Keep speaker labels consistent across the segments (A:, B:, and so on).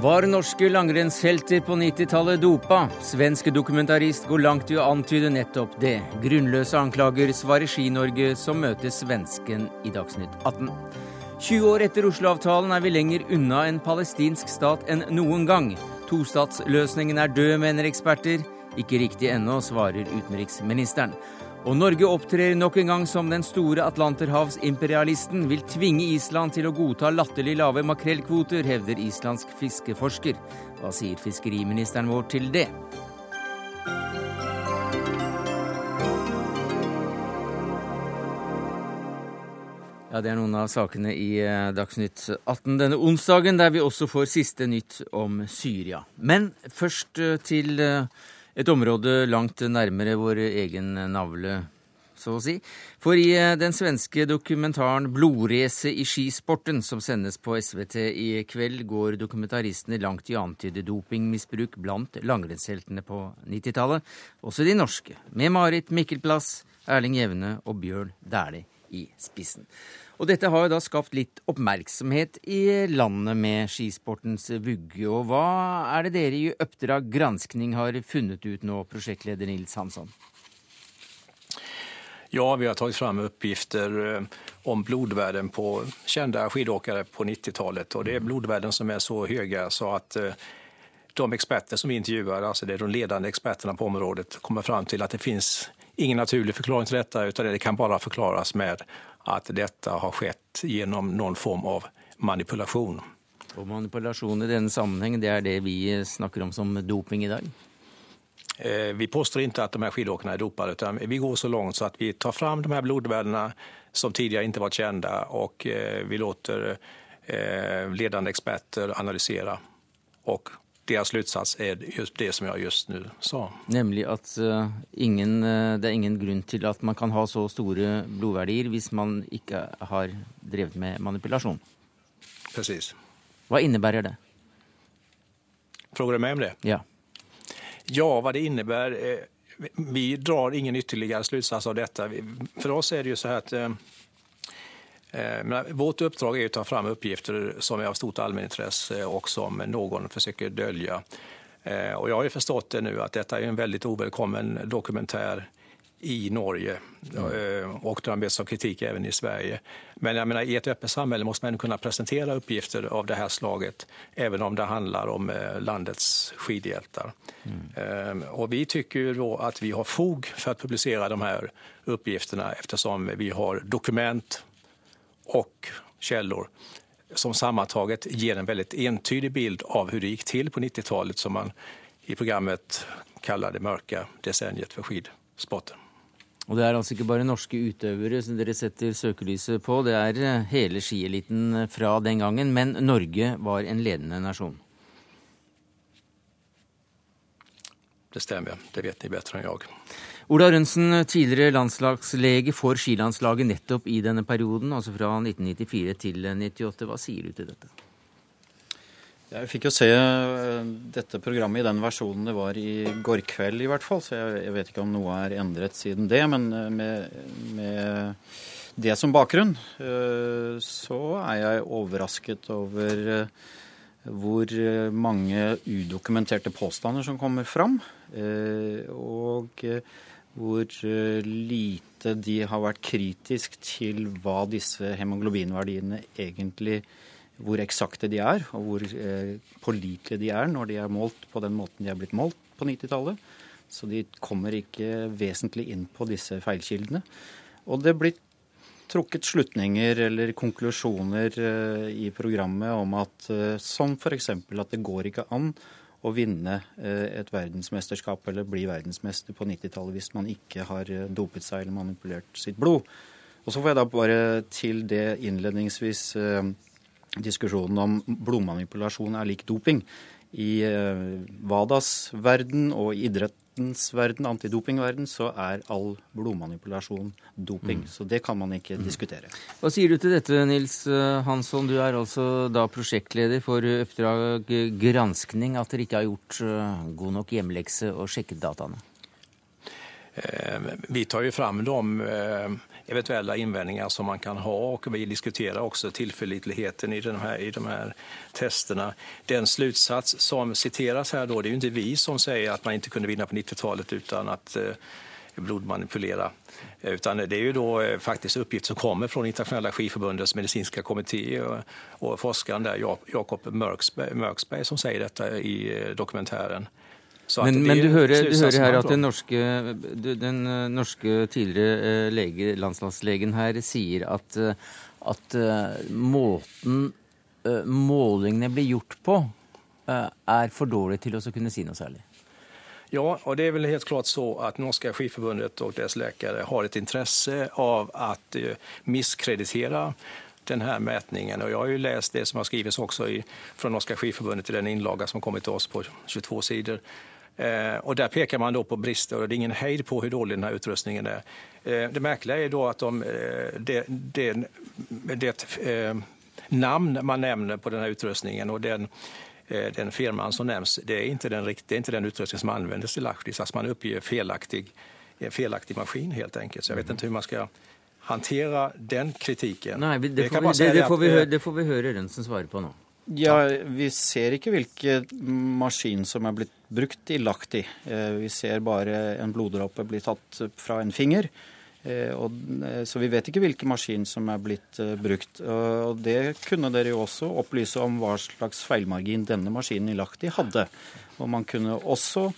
A: Var norske langrennshelter på 90-tallet dopa? Svensk dokumentarist går langt i å antyde nettopp det. Grunnløse anklager svarer Ski-Norge, som møter svensken i Dagsnytt 18. 20 år etter Oslo-avtalen er vi lenger unna en palestinsk stat enn noen gang. Tostatsløsningen er død, mener eksperter. Ikke riktig ennå, svarer utenriksministeren. Og Norge opptrer nok en gang som den store atlanterhavsimperialisten, vil tvinge Island til å godta latterlig lave makrellkvoter, hevder islandsk fiskeforsker. Hva sier fiskeriministeren vår til det? Ja, Det er noen av sakene i eh, Dagsnytt 18 denne onsdagen, der vi også får siste nytt om Syria. Men først eh, til eh, et område langt nærmere vår egen navle, så å si. For i eh, den svenske dokumentaren 'Blodrace i skisporten', som sendes på SVT i kveld, går dokumentaristene langt i å antyde dopingmisbruk blant langrennsheltene på 90-tallet, også de norske, med Marit Mikkelplass, Erling Jevne og Bjørn Dæhlie i spissen. Og dette har jo da skapt litt oppmerksomhet i landet med skisportens vugge. Og hva er det dere i Oppdrag granskning har funnet ut nå, prosjektleder Nils Hansson?
B: Ja, vi har tatt fram oppgifter eh, om blodvärden på kända skidåkare på 90-talet. Og det er blodvärden som er så høye så at eh, de experter som vi intervjuer, altså det er de ledende experterna på området, kommer fram til at det finnes ingen naturlig forklaring til dette, utan det kan bare forklares med at dette har skjedd gjennom noen form av manipulasjon.
A: Og manipulasjon i denne sammenheng, det er det vi snakker om som doping i dag?
B: Eh, vi påstår ikke at de her skidåkerne er dopade, utan vi går så langt så at vi tar fram de her blodvärdena som tidligere ikke var kända og eh, vi låter eh, ledende eksperter analysere. Og deres slutsats just det som jeg just nå sa.
A: Nemlig at uh, ingen, uh, det er ingen grunn til at man kan ha så store blodverdier hvis man ikke har drevet med manipulasjon.
B: Precis.
A: Hva innebærer det?
B: Frågar du meg om det?
A: Ja.
B: Ja, hva det innebærer eh, Vi drar ingen ytterligere slutsats av dette. For oss er det jo så her at Eh, men vårt uppdrag är att ta fram uppgifter som är av stort allmänintresse och som någon försöker dölja. Eh, och jag har ju förstått det nu att detta är en väldigt ovälkommen dokumentär i Norge mm. och det har mötts av kritik även i Sverige. Men jag menar, i ett öppet samhälle måste man kunna presentera uppgifter av det här slaget även om det handlar om landets skidhjältar. Mm. Och vi tycker at då att vi har fog för att publicera de här uppgifterna eftersom vi har dokument och källor som sammantaget ger en väldigt entydig bild av hur det gick till på 90-talet som man i programmet kaller det mørke desenniet for skidsporten.
A: Og det er altså ikke bare norske utøvere som dere setter søkelyset på, det er eh, hele skieliten fra den gangen, men Norge var en ledende nasjon.
B: Det stemmer, det vet ni bedre enn jeg.
A: Ola Rønsen, tidligere landslagslege for skilandslaget nettopp i denne perioden, altså fra 1994 til 1998. Hva sier du til dette?
C: Jeg fikk jo se eh, dette programmet i den versjonen det var i går kveld, i hvert fall. Så jeg, vet ikke om noe er endret siden det. Men eh, med, med det som bakgrunn, eh, så er jeg overrasket over hvor mange udokumenterte påstander som kommer fram. Og hvor eh, lite de har vært kritisk til hva disse hemoglobinverdiene egentlig Hvor eksakte de er, og hvor eh, pålitelige de er når de er målt på den måten de er blitt målt på 90-tallet. Så de kommer ikke vesentlig inn på disse feilkildene. Og det blir trukket slutninger eller konklusjoner eh, i programmet om at som f.eks. at det går ikke an å vinne eh, et verdensmesterskap eller bli verdensmester på 90-tallet hvis man ikke har eh, dopet seg eller manipulert sitt blod. Og så får jeg da bare til det innledningsvis eh, diskusjonen om blodmanipulasjon er lik doping. I WADAs verden og idrett idrettens verden, antidopingverden, så er all blodmanipulasjon doping. Mm. Så det kan man ikke mm. diskutere.
A: Hva sier du til dette, Nils eh, Hansson? Du er altså da prosjektleder for Oppdrag granskning, at dere ikke har gjort eh, god nok hjemlekse og sjekket dataene?
B: Eh, vi tar jo fram de eventuella invändningar som man kan ha och vi diskuterar också tillförlitligheten i i de här testerna. Den slutsats som citeras här då, det är ju inte vi som säger att man inte kunde vinna på 90-talet utan att eh, blodmanipulera. Utan det är ju då eh, faktiskt uppgifter som kommer från Internationella skiförbundets medicinska kommitté och, och forskaren där, Jakob Mörksberg, Mörksberg, som säger detta i eh, dokumentären.
A: Men, men, du hører, du hører her at den norske, den eh, norske tidligere lege, landslagslegen her sier at, at måten målingene blir gjort på, er for dårlig til å kunne si noe særlig?
B: Ja, og det er vel helt klart så at Norska Skiforbundet og dess läkare har et interesse av att miskreditere misskreditera den här mätningen. Och jag har ju läst det som har skrivits också i, från Norska Skiforbundet i den inlaga som kommit till oss på 22 sidor. Eh, Der peker man da på brister og det er ingen hejd på hvor dårlig denne utrustningen er. Eh, det merkelige er da at de, eh, det, de, de, eh, namn man nevner på denne utrustningen og den Eh, den firmaen som nevnes, det er ikke den, det er ikke den utrustningen som anvendes til Lahtis. Altså man oppgir felaktig, felaktig maskin helt enkelt. Så jeg vet ikke hvordan man skal hantera den kritiken.
A: Nei, det, får, vi, det, det, får vi, høre, det får vi høre Rønsen svare på nå.
C: Ja, Vi ser ikke hvilken maskin som er blitt brukt i Lahti. Eh, vi ser bare en bloddråpe bli tatt fra en finger. Eh, og, eh, så vi vet ikke hvilken maskin som er blitt brukt. Og det kunne dere jo også opplyse om hva slags feilmargin denne maskinen i Lahti hadde. Og man kunne også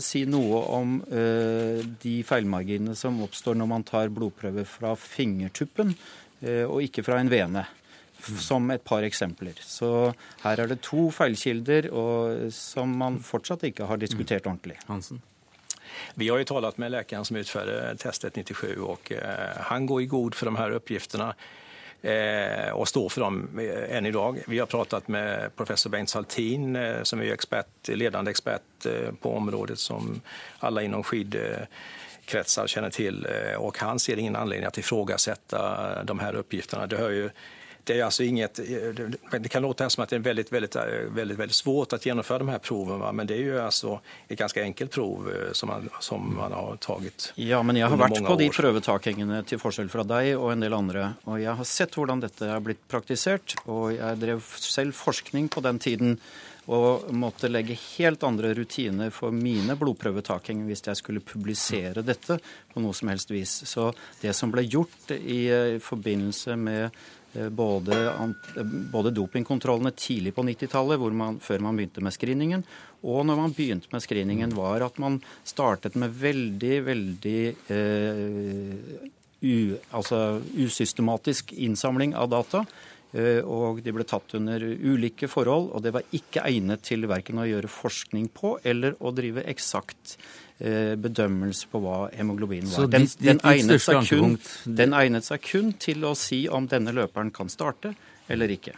C: si noe om de feilmarginene som oppstår når man tar blodprøver fra fingertuppen og ikke fra en vene. Som et par eksempler. Så her er det to feilkilder og, som man fortsatt ikke har diskutert ordentlig.
A: Hansen.
B: Vi har ju talat med läkaren som utförde testet 97 och eh, han går i god för de här uppgifterna eh, och står för dem enn än idag. Vi har pratat med professor Bengt Saltin som är expert, ledande expert på området som alla inom skidkretsar känner till och han ser ingen anledning att ifrågasätta de här uppgifterna. Det hör ju det är alltså inget, det kan låta som att det är väldigt, väldigt, väldigt, väldigt svårt att genomföra de här proven, va? men det är ju alltså ett ganska enkelt prov eh, som man, som man har tagit
C: Ja, men jeg har vært på de prøvetakingene til forskjell fra deg og en del andre, og jeg har sett hvordan dette er blitt praktisert, og jeg drev selv forskning på den tiden og måtte legge helt andre rutiner for mine blodprøvetaking hvis jeg skulle publisere dette på noe som helst vis. Så det som ble gjort i, i forbindelse med Eh, både, eh, både dopingkontrollene tidlig på 90-tallet, før man begynte med screeningen, og når man begynte med screeningen, var at man startet med veldig, veldig eh, u, altså usystematisk innsamling av data. Eh, og de ble tatt under ulike forhold, og det var ikke egnet til verken å gjøre forskning på eller å drive eksakt Eh, bedømmelse på hva hemoglobin var. Den, den, egnet kun, den, egnet seg kun, til å si om denne løperen kan starte eller ikke.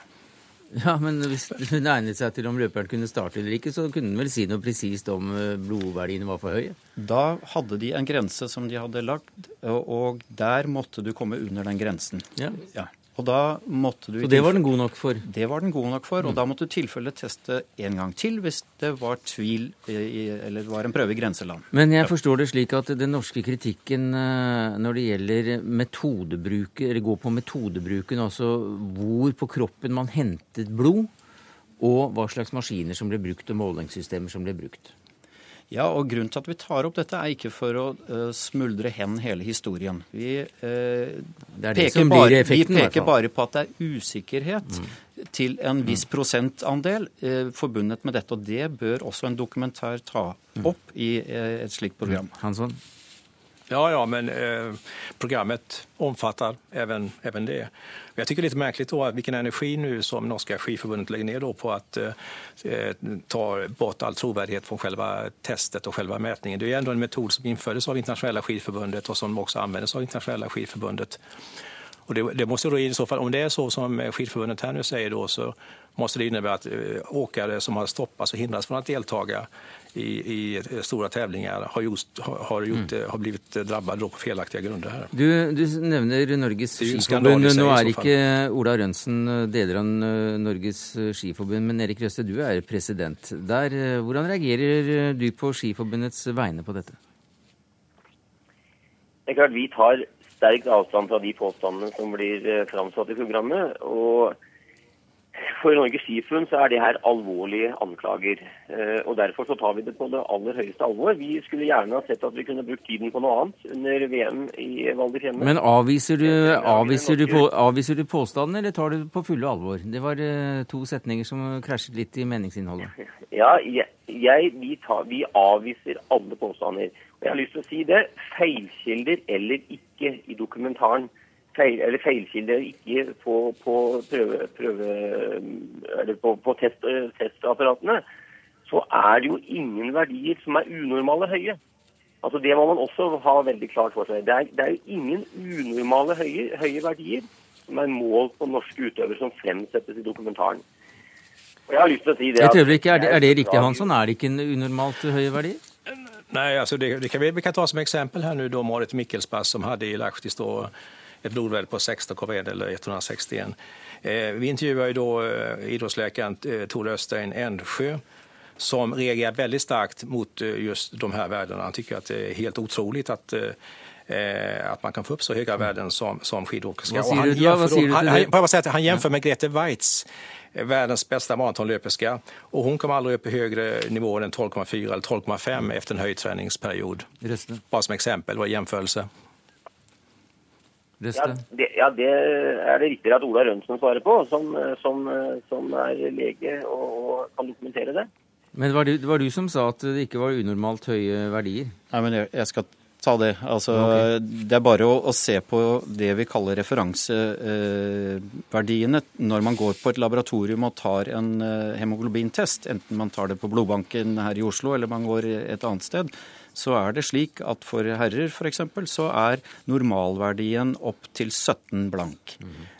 A: Ja, men hvis den egnet seg til om løperen kunne starte eller ikke, så kunne den vel si noe presist om eh, blodverdiene var for høye?
C: Da hadde de en grense som de hadde lagd, og der måtte du komme under den grensen.
A: Ja. ja.
C: Og da måtte du...
A: Så det var den god nok for?
C: Det var den god nok for, og mm. da måtte du tilfelle teste en gang til hvis det var tvil i, eller var en prøve i grenseland.
A: Men jeg forstår det slik at den norske kritikken eh, når det gjelder metodebruk, eller går på metodebruken, altså hvor på kroppen man hentet blod, og hva slags maskiner som ble brukt og målingssystemer som ble brukt.
C: Ja, og Grunnen til at vi tar opp dette, er ikke for å uh, smuldre hen hele historien. Vi, uh, peker, bare, effekten, vi peker bare på at det er usikkerhet mm. til en viss mm. prosentandel uh, forbundet med dette. Og det bør også en dokumentar ta mm. opp mm. i et slikt program.
A: Hansson?
B: Ja, ja, men eh, programmet omfattar även, även det. Jeg tycker det är lite märkligt då vilken energi nu som Norska skiförbundet lägger ner då på att eh, eh, ta bort all trovärdighet från själva testet och själva mätningen. Det är ändå en metod som infördes av Internationella skidförbundet och som också användes av Internationella skidförbundet. Och det, det måste då i så fall, om det är så som skidförbundet här nu då, så måste det innebära att eh, åkare som har stoppats och hindrats från att deltaga i, i stora tävlingar har, just, har, gjort, mm. har blivit drabbade på felaktige grunner. her.
A: Du, du nevner Norges Skiforbund. Nå er ikke Ola Rønsen deler av Norges Skiforbund, men Erik Røste, du er president der. Hvordan reagerer du på Skiforbundets vegne på dette?
D: Det er klart Vi tar
E: sterkt avstand fra de påstandene som blir eh, framsatt i programmet. og for Norges Skiforbund så er det her alvorlige anklager. Eh, og Derfor så tar vi det på det aller høyeste alvor. Vi skulle gjerne ha sett at vi kunne brukt tiden på noe annet under VM i Val di Fiemme.
A: Men avviser du, avviser, du på, avviser du påstanden, eller tar du det på fulle alvor? Det var uh, to setninger som krasjet litt i meningsinnholdet.
E: Ja, jeg, jeg vi, tar, vi avviser alle påstander. Og jeg har lyst til å si det. Feilkilder eller ikke i dokumentaren feil, eller feilkilder ikke på, på, prøve, prøve, på, på test, testapparatene, så er det jo ingen verdier som er unormale høye. Altså Det må man også ha veldig klart for seg. Det er, det er jo ingen unormale høye, høye, verdier som er målt på norske utøvere som fremsettes i dokumentaren. Og jeg har lyst til å si det
A: Et øyeblikk, er det, er det riktig, Hansson? Er det ikke en unormalt høye verdier?
B: Nei, altså det, det kan vi, vi, kan ta som eksempel her nå da Marit Mikkelspass, som hadde i Lahti ett blodvärde på 16,1 eller 161. Eh, vi intervjuar ju då eh, idrottsläkaren eh, Tor Östein Endsjö som reagerar väldigt starkt mot just de här värdena. Han tycker att det är helt otroligt att at man kan få opp så høye verden som, som skidåkerska.
A: Du?
B: Han, han, han, han jämför med Grete Weitz, verdens beste maratonløperske. Og hun kommer aldri opp i høyere nivå enn 12,4 eller 12,5 efter en høytreningsperiode. Bare som eksempel og jämförelse.
E: Ja det, ja, det, er det riktigere at Ola Rønsen svarer på, som, som, som er lege og, og, kan dokumentere det.
A: Men det var, du, det var du som sa at det ikke var unormalt høye verdier?
C: Nei, men jeg, jeg skal ta det. Altså, okay. Det er bare å, å, se på det vi kaller referanseverdiene eh, når man går på et laboratorium og tar en eh, hemoglobintest, enten man tar det på blodbanken her i Oslo eller man går et annet sted så er det slik at for herrer f.eks. så er normalverdien opp til 17 blank.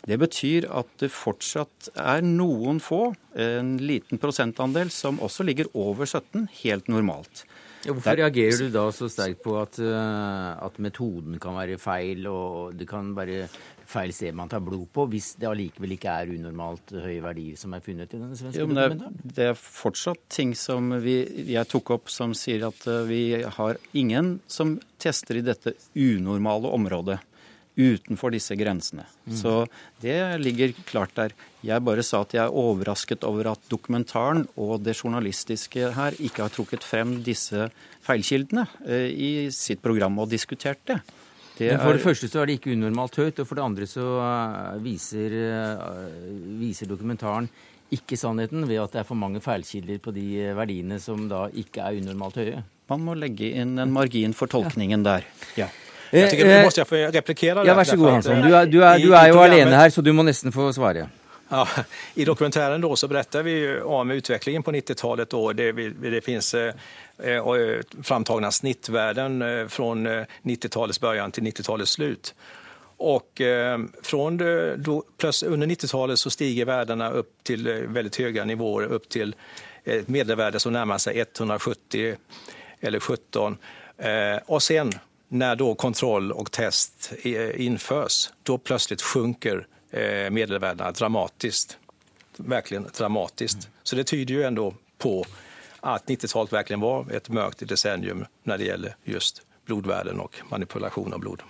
C: Det betyr at det fortsatt er noen få, en liten prosentandel, som også ligger over 17, helt normalt.
A: Hvorfor reagerer du da så sterkt på at, uh, at, metoden kan være feil, og det kan være feil sted man tar blod på, hvis det allikevel ikke er unormalt høye verdier som er funnet i denne svenske jo? Det
C: er fortsatt ting som vi, jeg tok opp som sier at eh, vi har ingen som tester i dette unormale området utenfor disse grensene. Mm. Så det ligger klart der. Jeg bare sa at jeg er overrasket over at dokumentaren og det journalistiske her ikke har trukket frem disse feilkildene eh, i sitt program og diskutert det.
A: Det Men For det første så er det ikke unormalt høyt, og for det andre så uh, viser, uh, viser, dokumentaren ikke sannheten ved at det er for mange feilkilder på de verdiene som da ikke er unormalt høye.
C: Man må legge inn en margin for tolkningen der. Ja.
B: Jeg tenker, jeg måtte jeg få replikera
A: Ja, vær så god Hansson. Du er, du er, du er jo alene her, så du må nesten få svare.
B: Ja, I dokumentären då så berättar vi om utvecklingen på 90-talet. Det, det finns eh, eh framtagna snittvärden eh, från 90-talets eh, början till 90-talets slut. Och eh, från då, plus, under 90-talet så stiger värdena upp till väldigt höga nivåer, upp till ett medelvärde som närmar sig 170 eller 17. Eh, och sen när då kontroll och test införs, då plötsligt sjunker Eh, medelvärdena dramatiskt. Verkligen dramatiskt. Så det tyder ju ändå på att 90-talet verkligen var ett mörkt decennium när det gäller just blodvärden och manipulation av blod.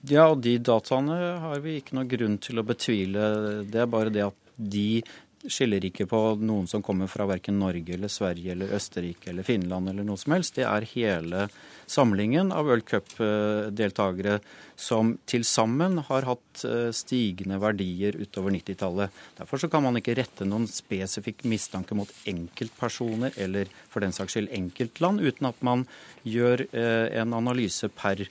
C: Ja, og de dataene har vi ikke noe grunn til å betvile. Det er bare det at de skiller ikke på noen som kommer fra verken Norge eller Sverige eller Østerrike eller Finland eller noe som helst. Det er hele samlingen av World Cup-deltakere som til sammen har hatt eh, stigende verdier utover 90-tallet. Derfor kan man ikke rette noen spesifikk mistanke mot enkeltpersoner eller for den saks skyld enkeltland, uten at man gjør eh, en analyse per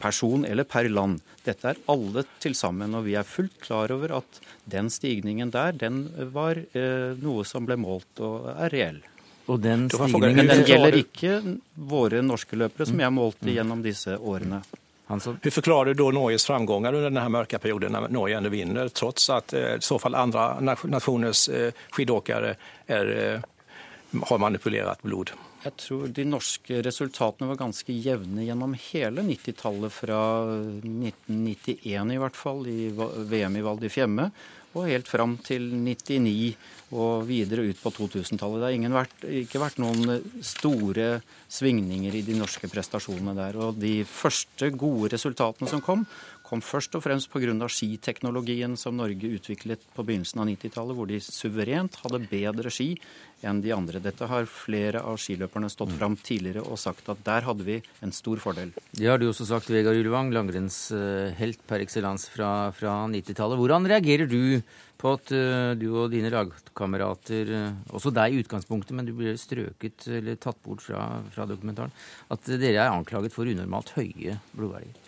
C: person eller per land. Dette er alle til sammen, og vi er fullt klar over at den stigningen der, den var eh, noe som ble målt og er reell.
A: Og den stigningen
C: den gjelder ikke våre norske løpere, som jeg målte gjennom disse årene.
B: Hansson. Hur förklarar du da Norges framgångar under den mørke perioden når Norge ändå vinner trots att eh, i så fall andre nasjoners eh, skidåkare är, eh, har manipulerat blod?
C: Jeg tror de norske resultatene var ganske jevne gjennom hele 90-tallet, fra 1991 i hvert fall, i VM i Val di Fiemme og helt fram til 99 og videre ut på 2000-tallet. Det har vært, ikke vært noen store svingninger i de norske prestasjonene der. Og de første gode resultatene som kom, kom først og fremst pga. skiteknologien som Norge utviklet på begynnelsen av 90-tallet, hvor de suverent hadde bedre ski enn de andre. Dette har flere av skiløperne stått fram tidligere og sagt at der hadde vi en stor fordel.
A: Det har du også sagt, Vegard Ulvang, langrennshelt per excellence fra, fra 90-tallet. Hvordan reagerer du på at uh, du og dine lagkamerater, uh, også deg i utgangspunktet, men du ble strøket eller tatt bort fra, fra dokumentaren, at dere er anklaget for unormalt høye blodverdier?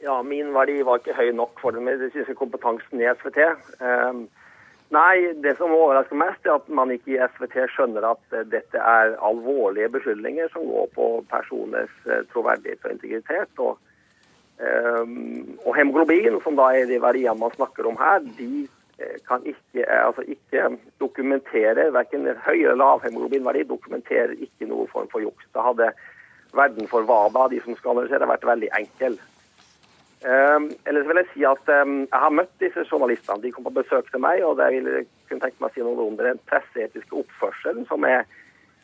D: Ja, min verdi var ikke høy nok for den medisinske kompetansen i SVT. Um, nei, det som overrasker mest, er at man ikke i SVT skjønner at uh, dette er alvorlige beskyldninger som går på personers uh, troverdighet og integritet. Og, um, og, hemoglobin, som da er de verdiene man snakker om her, de uh, kan ikke, altså ikke dokumentere verken høy eller lav hemoglobinverdi, dokumenterer ikke noen form for juks. Da hadde verden for WADA, de som skal analysere, vært veldig enkel. Um, ellers vil jeg si at um, jeg har møtt disse journalistene. De kom på besøk til meg, og det vil jeg kunne tenke meg å si noe om den presseetiske oppførselen som er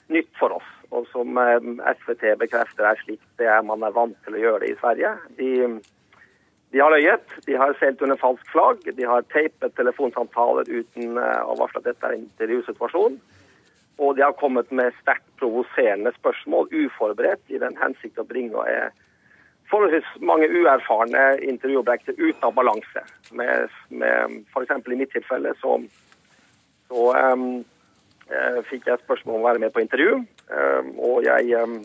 D: nytt for oss, og som um, SVT bekrefter er slik det er man er vant til å gjøre det i Sverige. De, de har løyet, de har seilt under falsk flagg, de har teipet telefonsamtaler uten uh, å varsle at dette er en intervjusituasjon. Og de har kommet med sterkt provoserende spørsmål, uforberedt, i den hensikt å bringe uh, forholdsvis mange uerfarne intervjuobjekter ute av balanse. Med, med F.eks. i mitt tilfelle så, så um, fikk jeg spørsmål om å være med på intervju. Um, og jeg um,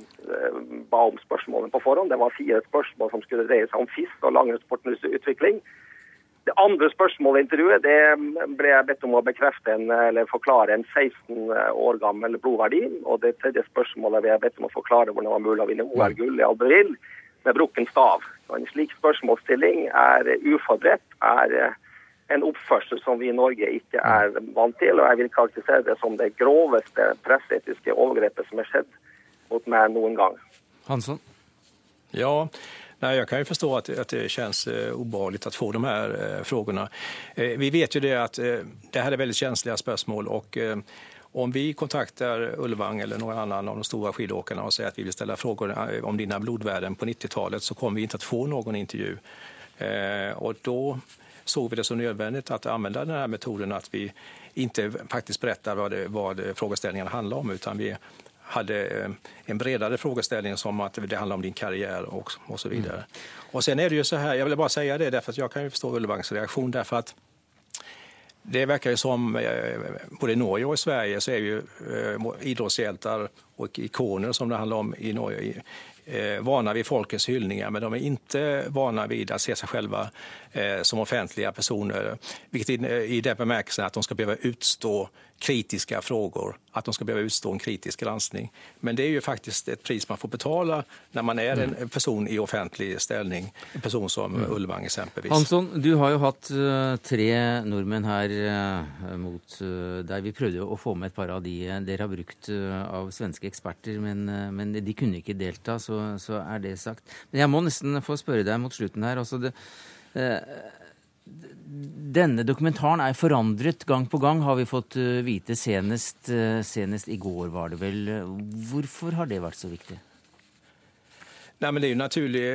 D: ba om spørsmålene på forhånd. Det var fire spørsmål som skulle dreie seg om fisk og langrennssportens utvikling. Det andre spørsmålet i intervjuet det ble jeg bedt om å bekrefte en, eller forklare en 16 år gammel blodverdi. Og det tredje spørsmålet ble jeg bedt om å forklare hvordan det var mulig å vinne OL-gull i Albertville med brukken stav. Og en slik spørsmålsstilling er uforberedt, er eh, en oppførsel som vi i Norge ikke er vant til. Og jeg vil karakterisere det som det groveste presseetiske overgrepet som er skjedd mot meg noen gang.
A: Hansson?
B: Ja, Nej, jag kan ju förstå att, att det känns eh, obehagligt att få de här eh, frågorna. Eh, vi vet ju det att eh, det här är väldigt känsliga spörsmål och eh, om vi kontaktar Ulvang eller någon annan av de stora skidåkarna och säger att vi vill ställa frågor eh, om dina blodvärden på 90-talet så kommer vi inte att få någon intervju. Og och då såg vi det som nödvändigt att använda den här metoden att vi inte faktiskt berättar vad, det, vad frågeställningarna handlar om utan vi hade eh, en bredare frågeställning som att det handlar om din karriär och, och så vidare. Mm. Och sen är det ju så här, jag vill bara säga det därför att jag kan ju förstå Ulvangs reaktion därför att det verkar ju som, eh, både i Norge og i Sverige, så er ju eh, idrottshjältar och ikoner som det handler om i Norge eh, vana vid folkets hyllningar, men de er ikke vana vid å se seg selv som offentlige personer. Vilket i den bemärkelsen at de skal behöva utstå kritiska frågor, att de ska behöva utstå en kritisk granskning. Men det är ju faktiskt ett pris man får betala när man er en person i offentlig ställning. En person som mm. eksempelvis. exempelvis.
A: Hansson, du har jo hatt uh, tre nordmenn her uh, mot uh, deg. Vi prøvde å få med et par av de dere har brukt av svenske eksperter, men, men, de kunne ikke delta, så, så, er det sagt. Men jeg må nesten få spørre deg mot slutten her. altså det denne dokumentaren er forandret gang på gang, har vi fått eh, vite. Senest, eh, senest i går, var det vel. Hvorfor har det vært så viktig?
B: Nei, men det er jo en naturlig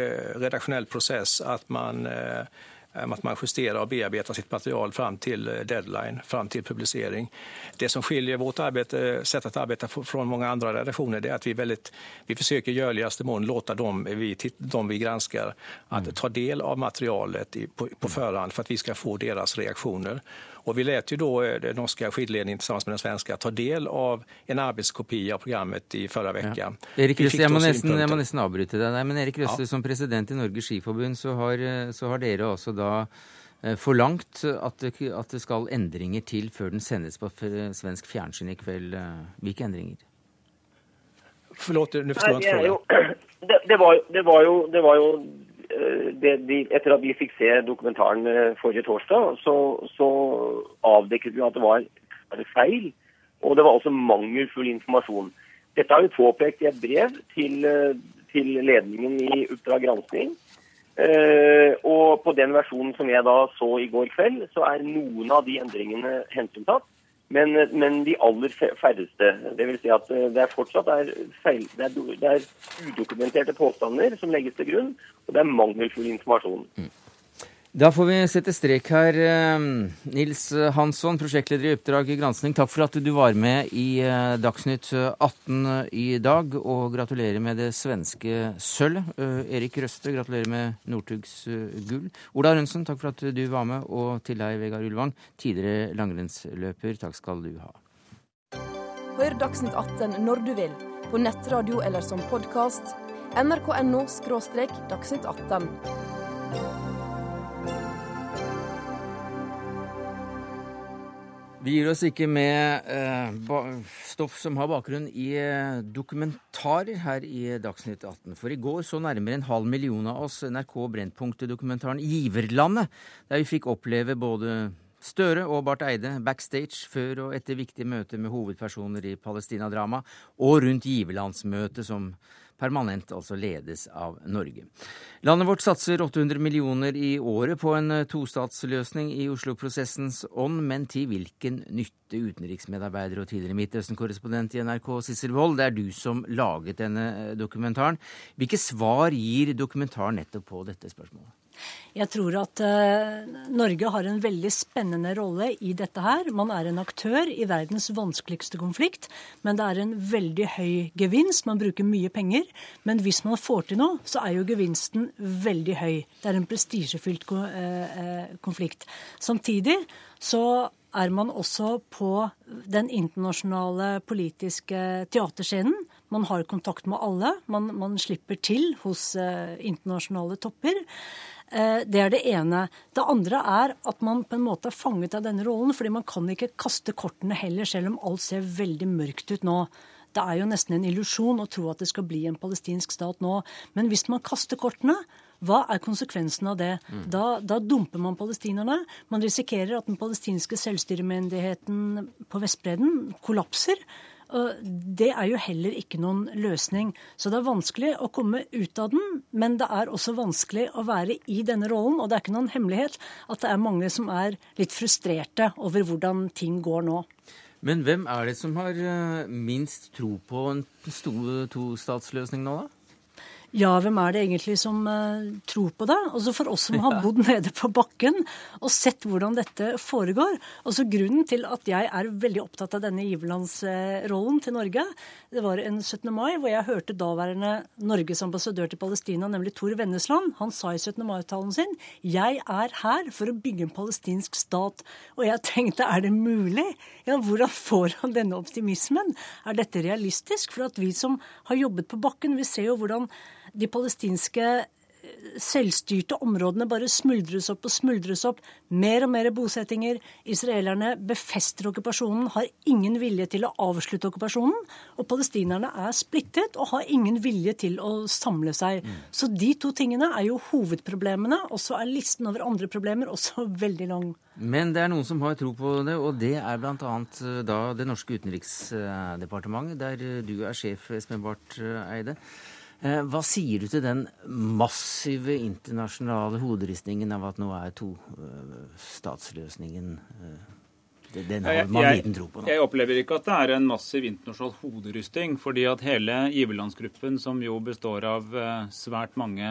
B: redaksjonell prosess at man eh, att man justerar och bearbetar sitt material fram till eh, deadline, fram till publicering. Det som skiljer vårt arbete, sätt att arbeta från många andra redaktioner är att vi, väldigt, vi försöker i görligaste mån låta dem vi, dem vi granskar att mm. ta del av materialet på, på förhand för att vi ska få deras reaktioner. Och vi lät ju då eh, den norska skidledningen tillsammans med den svenska ta del av en arbetskopia av programmet i förra veckan.
A: Ja. Erik Røste, jeg, må nesten, jeg må nesten avbryte deg der. Men Erik Røste, ja. som president i Norges Skiforbund, så har, eh, så har dere også da eh, forlangt at det, at det skal endringer til før den sendes på svensk fjernsyn i kveld. Hvilke endringer?
B: Forlåt, nå forstår jeg ikke.
D: Det, det, var, det, var jo, Eh, det, de, etter at vi fikk se dokumentaren eh, forrige torsdag, så, så avdekket vi at det var feil. Og det var også mangelfull informasjon. Dette har vi påpekt i et brev til, eh, til ledningen i Oppdrag gransking. Eh, og på den versjonen som jeg da så i går kveld, så er noen av de endringene hensyntatt. Men, men, de aller færreste. Vil si at det er fortsatt er feil, det er, det er udokumenterte påstander som legges til grunn, og det er mangelfull informasjon. Mm.
A: Da får vi sette strek her. Eh, Nils Hansson, prosjektleder i Oppdrag gransking, takk for at du var med i eh, Dagsnytt 18 i dag. Og gratulerer med det svenske sølvet. Eh, Erik Røste, gratulerer med Northugs gull. Ola Rønsen, takk for at du var med. Og til deg, Vegard Ulvang, tidligere langrennsløper, takk skal du ha.
F: Hør Dagsnytt 18 når du vil, på nettradio eller som podkast. nrk.no – dagsnytt 18.
A: Vi gir oss ikke med eh, stoff som har bakgrunn i eh, dokumentarer her i Dagsnytt 18. For i går så nærmere en halv million av oss NRK Brennpunkt-dokumentaren Giverlandet, der vi fikk oppleve både Støre og Barth Eide backstage før og etter viktige møter med hovedpersoner i Palestina-drama, og rundt giverlandsmøtet som permanent altså ledes av Norge. Landet vårt satser 800 millioner i året på en eh, tostatsløsning i Oslo-prosessens ånd, men til hvilken nytte, utenriksmedarbeider og tidligere Midtøsten-korrespondent i NRK, Sissel Wold, det er du som laget denne eh, dokumentaren. Hvilke svar gir dokumentaren nettopp på dette spørsmålet?
G: Jeg tror at uh, Norge har en veldig spennende rolle i dette her. Man er en aktør i verdens vanskeligste konflikt, men det er en veldig høy gevinst. Man bruker mye penger. Men hvis man får til noe, så er jo gevinsten veldig høy. Det er en prestisjefylt uh, konflikt. Samtidig så er man også på den internasjonale politiske teaterscenen. Man har kontakt med alle. Man, man slipper til hos uh, internasjonale topper. Eh, det er det ene. Det andre er at man på en måte er fanget av denne rollen, fordi man kan ikke kaste kortene heller, selv om alt ser veldig mørkt ut nå. Det er jo nesten en illusjon å tro at det skal bli en palestinsk stat nå. Men hvis man kaster kortene, hva er konsekvensen av det? Mm. Da, da, dumper man palestinerne. Man risikerer at den palestinske selvstyremyndigheten på Vestbredden kollapser. Det er jo heller ikke noen løsning. Så det er vanskelig å komme ut av den, men det er også vanskelig å være i denne rollen. Og det er ikke noen hemmelighet at det er mange som er litt frustrerte over hvordan ting går nå.
A: Men hvem er det som har eh, minst tro på en tostatsløsning nå, da?
G: Ja, hvem er det egentlig som uh, tror på det? Altså For oss som har bodd nede på bakken og sett hvordan dette foregår. Altså Grunnen til at jeg er veldig opptatt av denne giverlandsrollen til Norge, det var en 17. mai hvor jeg hørte daværende Norges ambassadør til Palestina, nemlig Tor Vennesland. Han sa i 17. mai-talen sin jeg er her for å bygge en palestinsk stat. Og jeg tenkte er det mulig? Ja, Hvordan får han denne optimismen? Er dette realistisk? For at vi som har jobbet på bakken, vi ser jo hvordan de palestinske eh, selvstyrte områdene bare smuldres opp og smuldres opp. Mer og mer bosettinger. Israelerne befester okkupasjonen, har ingen vilje til å avslutte okkupasjonen. Og palestinerne er splittet og har ingen vilje til å samle seg. Mm. Så de to tingene er jo hovedproblemene. Og så er listen over andre problemer også veldig lang.
A: Men det er noen som har tro på det, og det er bl.a. Eh, da det norske utenriksdepartementet, der du er sjef, Espen Barth Eide. Eh, hva sier du til den massive internasjonale hoderistningen av at nå er tostatsløsningen eh, den har man liten tro på nå.
H: Jeg opplever ikke at det er en massiv internasjonal hoderysting. fordi at hele giverlandsgruppen, som jo består av eh, svært mange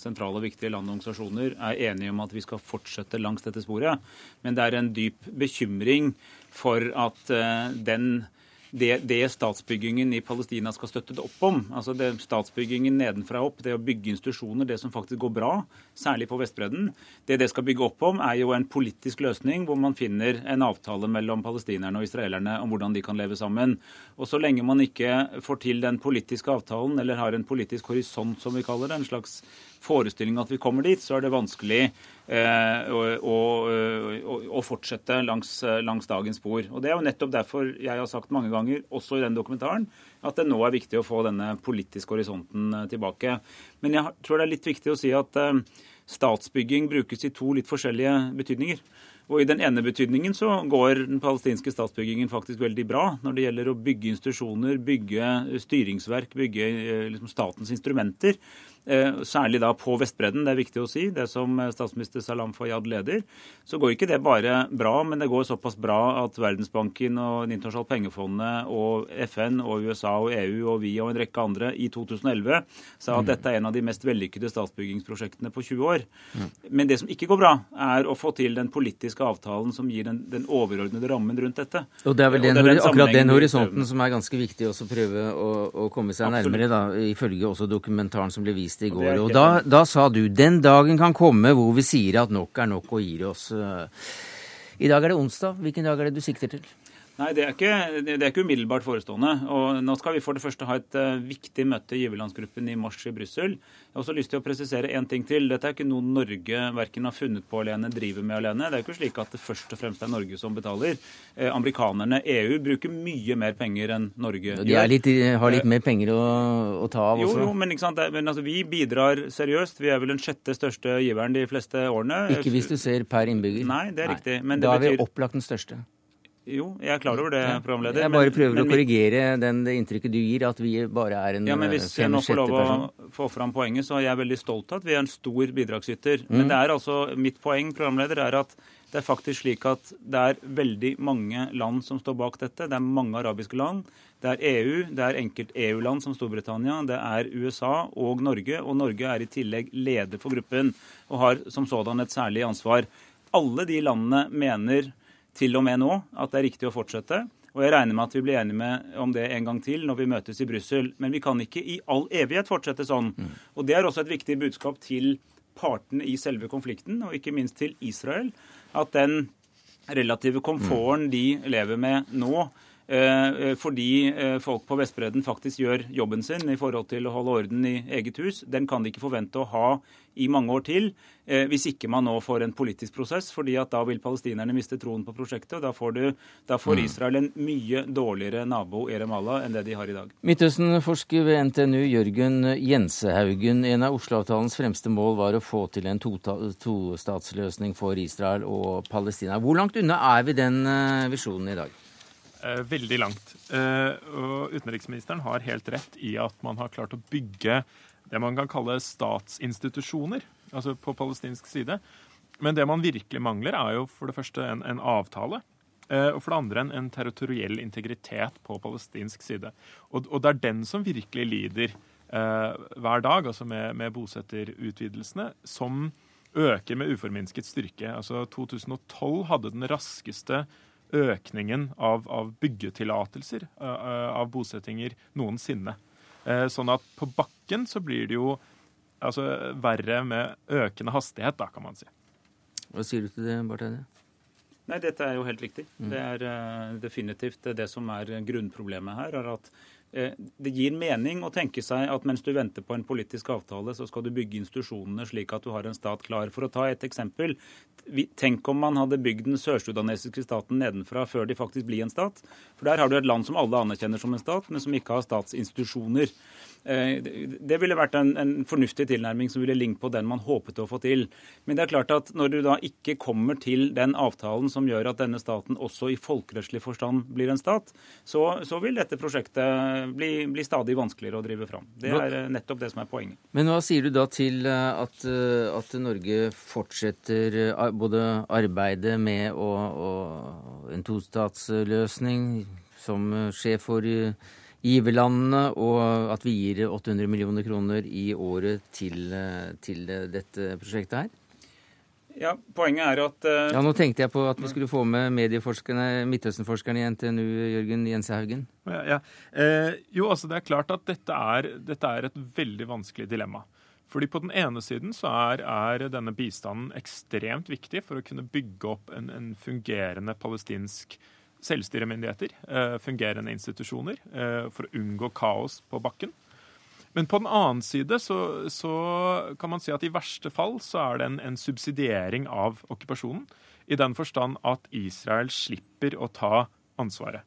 H: sentrale og viktige land og organisasjoner, er enige om at vi skal fortsette langs dette sporet. Men det er en dyp bekymring for at den det, det, statsbyggingen i Palestina skal støtte det opp om. Altså det Statsbyggingen nedenfra opp, det å bygge institusjoner, det som faktisk går bra, særlig på Vestbredden, det det skal bygge opp om, er jo en politisk løsning hvor man finner en avtale mellom palestinerne og israelerne om hvordan de kan leve sammen. Og Så lenge man ikke får til den politiske avtalen, eller har en politisk horisont, som vi kaller det, en slags forestilling at vi kommer dit, så er det vanskelig eh, å, å, å, fortsette langs, langs, dagens spor. Og Det er jo nettopp derfor jeg har sagt mange ganger, også i den dokumentaren, at det nå er viktig å få denne politiske horisonten eh, tilbake. Men jeg tror det er litt viktig å si at eh, statsbygging brukes i to litt forskjellige betydninger. Og I den ene betydningen så går den palestinske statsbyggingen faktisk veldig bra når det gjelder å bygge institusjoner, bygge styringsverk, bygge liksom, statens instrumenter. Eh, særlig da på Vestbredden, det er viktig å si, det som eh, statsminister Salam Fayyad leder, så går ikke det bare bra, men det går såpass bra at Verdensbanken og Det internasjonale pengefondet og FN og USA og EU og vi og en rekke andre i 2011 sa at mm. dette er en av de mest vellykkede statsbyggingsprosjektene på 20 år. Mm. Men det som ikke går bra, er å få til den politiske avtalen som gir den, den overordnede rammen rundt dette.
A: Og Det er vel den, det er den akkurat den horisonten som er ganske viktig å prøve å, å komme seg Absolutt. nærmere, da, ifølge også dokumentaren som ble vist vist i går. Og da, da, sa du den dagen kan komme hvor vi sier at nok er nok og gir oss. Eh. I dag er det onsdag. Hvilken dag er det du sikter til?
H: Nei, det er, ikke, det er ikke umiddelbart forestående. Og nå skal vi for det første ha et uh, viktig møte i giverlandsgruppen i mars i Brussel. Jeg har også lyst til å presisere én ting til. Dette er ikke noe Norge verken har funnet på alene, driver med alene. Det er ikke slik at det først og fremst er Norge som betaler. Eh, amerikanerne, EU, bruker mye mer penger enn Norge
A: De litt, har litt eh, mer penger å, å ta av
H: også? Jo, jo men, det, men altså, vi bidrar seriøst. Vi er vel den sjette største giveren de fleste årene.
A: Ikke hvis du ser per innbygger?
H: Nei, det er Nei. riktig.
A: da er vi opplagt den største.
H: Jo, jeg er klar over det, programleder.
A: Jeg bare prøver men, å korrigere den, det inntrykket du gir, at vi bare er en
H: Ja, men Hvis jeg nå får lov å få fram poenget, så er jeg veldig stolt av at vi er en stor bidragsyter. Mm. Men det er altså, mitt poeng programleder, er at det er faktisk slik at det er veldig mange land som står bak dette. Det er mange arabiske land. Det er EU, det er enkelt EU-land som Storbritannia, det er USA og Norge. Og Norge er i tillegg leder for gruppen og har som sådan et særlig ansvar. Alle de landene mener til og med nå at det er riktig å fortsette. Og jeg regner med at vi blir enige med om det en gang til når vi møtes i Brussel. Men vi kan ikke i all evighet fortsette sånn. Mm. Og det er også et viktig budskap til partene i selve konflikten, og ikke minst til Israel, at den relative komforten de lever med nå, eh, fordi eh, folk på Vestbredden faktisk gjør jobben sin i forhold til å holde orden i eget hus, den kan de ikke forvente å ha i mange år til eh, hvis ikke man nå får en politisk prosess. fordi at da vil palestinerne miste troen på prosjektet. og Da får, du, da får mm. Israel en mye dårligere nabo i Ramallah enn det de har i dag.
A: Midtøsten-forsker ved NTNU Jørgen Jensehaugen. En av Oslo-avtalens fremste mål var å få til en tostatsløsning for Israel og Palestina. Hvor langt unna er vi den eh, visjonen i dag?
I: Eh, veldig langt. Og utenriksministeren har helt rett i at man har klart å bygge det man kan kalle statsinstitusjoner, altså på palestinsk side. Men det man virkelig mangler, er jo for det første en, en avtale. Eh, og for det andre en, en, territoriell integritet på palestinsk side. Og, og, det er den som virkelig lider eh, hver dag, altså med, med bosetterutvidelsene, som øker med uforminsket styrke. Altså 2012 hadde den raskeste økningen av, av byggetillatelser, uh, av bosettinger, noensinne. Eh, sånn at på bakken så blir det jo altså, verre med økende hastighet, da, kan man si.
A: Hva sier du til det, Barth Eide?
H: Nei, Dette er jo helt riktig. Mm. Det er uh, definitivt det som er grunnproblemet her. er at det gir mening å tenke seg at mens du venter på en politisk avtale, så skal du bygge institusjonene slik at du har en stat klar. For å ta et eksempel. Tenk om man hadde bygd den sørsudanesiske staten nedenfra før de faktisk blir en stat. For der har du et land som alle anerkjenner som en stat, men som ikke har statsinstitusjoner. Eh, det ville vært en, en, fornuftig tilnærming som ville lignet på den man håpet å få til. Men det er klart at når du da ikke kommer til den avtalen som gjør at denne staten også i folkerettslig forstand blir en stat, så, så vil dette prosjektet bli, bli, stadig vanskeligere å drive fram. Det er eh, nettopp det som er poenget.
A: Men hva sier du da til eh, at, at Norge fortsetter både arbeidet med å, å, en tostatsløsning som sjef for giverlandene, og at vi gir 800 millioner kroner i året til, til dette prosjektet her?
H: Ja, Poenget er at uh,
A: Ja, Nå tenkte jeg på at vi skulle få med medieforskerne, Midtøsten-forskerne i NTNU, Jørgen Jensehaugen.
I: Ja, ja. Eh, jo, altså det er klart at dette er, dette er, et veldig vanskelig dilemma. Fordi På den ene siden så er, er, denne bistanden ekstremt viktig for å kunne bygge opp en, en fungerende palestinsk selvstyremyndigheter, eh, fungerende institusjoner, eh, for å unngå kaos på bakken. Men på den annen side så, så, kan man si at i verste fall så er det en, en subsidiering av okkupasjonen. I den forstand at Israel slipper å ta ansvaret.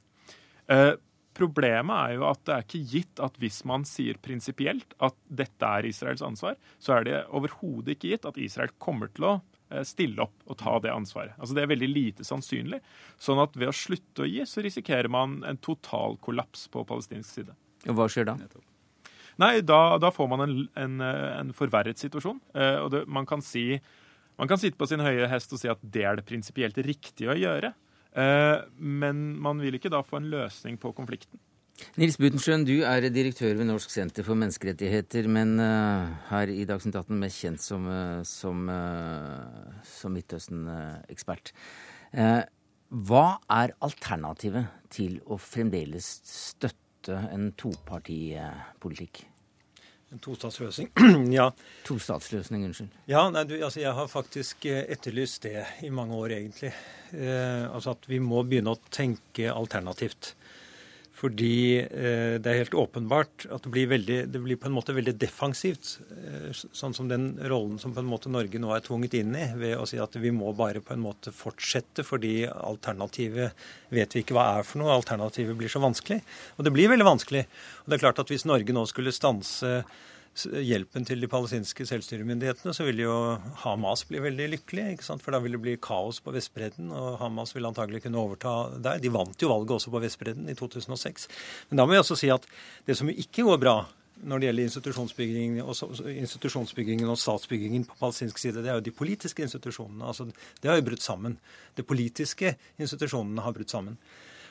I: Eh, problemet er jo at det er ikke gitt at hvis man sier prinsipielt at dette er Israels ansvar, så er det overhodet ikke gitt at Israel kommer til å eh, stille opp og ta det ansvaret. Altså Det er veldig lite sannsynlig. Sånn at ved å slutte å gi, så risikerer man en total kollaps på palestinsk side.
A: Og hva skjer da?
I: Nei, da, da får man en, en, en forverret situasjon. Eh, og det, man, kan si, man kan sitte på sin høye hest og si at det er det prinsipielt riktige å gjøre. Eh, men man vil ikke da få en løsning på konflikten.
A: Nils Butenschøn, du er direktør ved Norsk senter for menneskerettigheter, men uh, her i Dagsnytt 18 mest kjent som, uh, som, som Midtøsten-ekspert. hva er alternativet til å fremdeles støtte en topartipolitikk?
J: En tostatsløsning? ja.
A: Tostatsløsning, unnskyld.
J: Ja, nei, du, altså Jeg har faktisk etterlyst det i mange år, egentlig. altså At vi må begynne å tenke alternativt. Fordi eh, det er helt åpenbart at det blir, veldig, det blir, på en måte veldig defensivt. Eh, sånn som den rollen som på en måte Norge nå er tvunget inn i, ved å si at vi må bare på en måte fortsette fordi alternativet vet vi ikke hva er for noe. Alternativet blir så vanskelig. Og det blir veldig vanskelig. Og det er klart at hvis Norge nå skulle stanse hjelpen til de palestinske selvstyremyndighetene, så vil jo Hamas bli veldig lykkelig. ikke sant? For da vil det bli kaos på Vestbredden, og Hamas vil antagelig kunne overta der. De vant jo valget også på Vestbredden i 2006. Men da må vi også si at det som ikke går bra når det gjelder institusjonsbyggingen og, institusjonsbyggingen og statsbyggingen på palestinsk side, det er jo de politiske institusjonene. altså Det har jo brutt sammen. De politiske institusjonene har brutt sammen.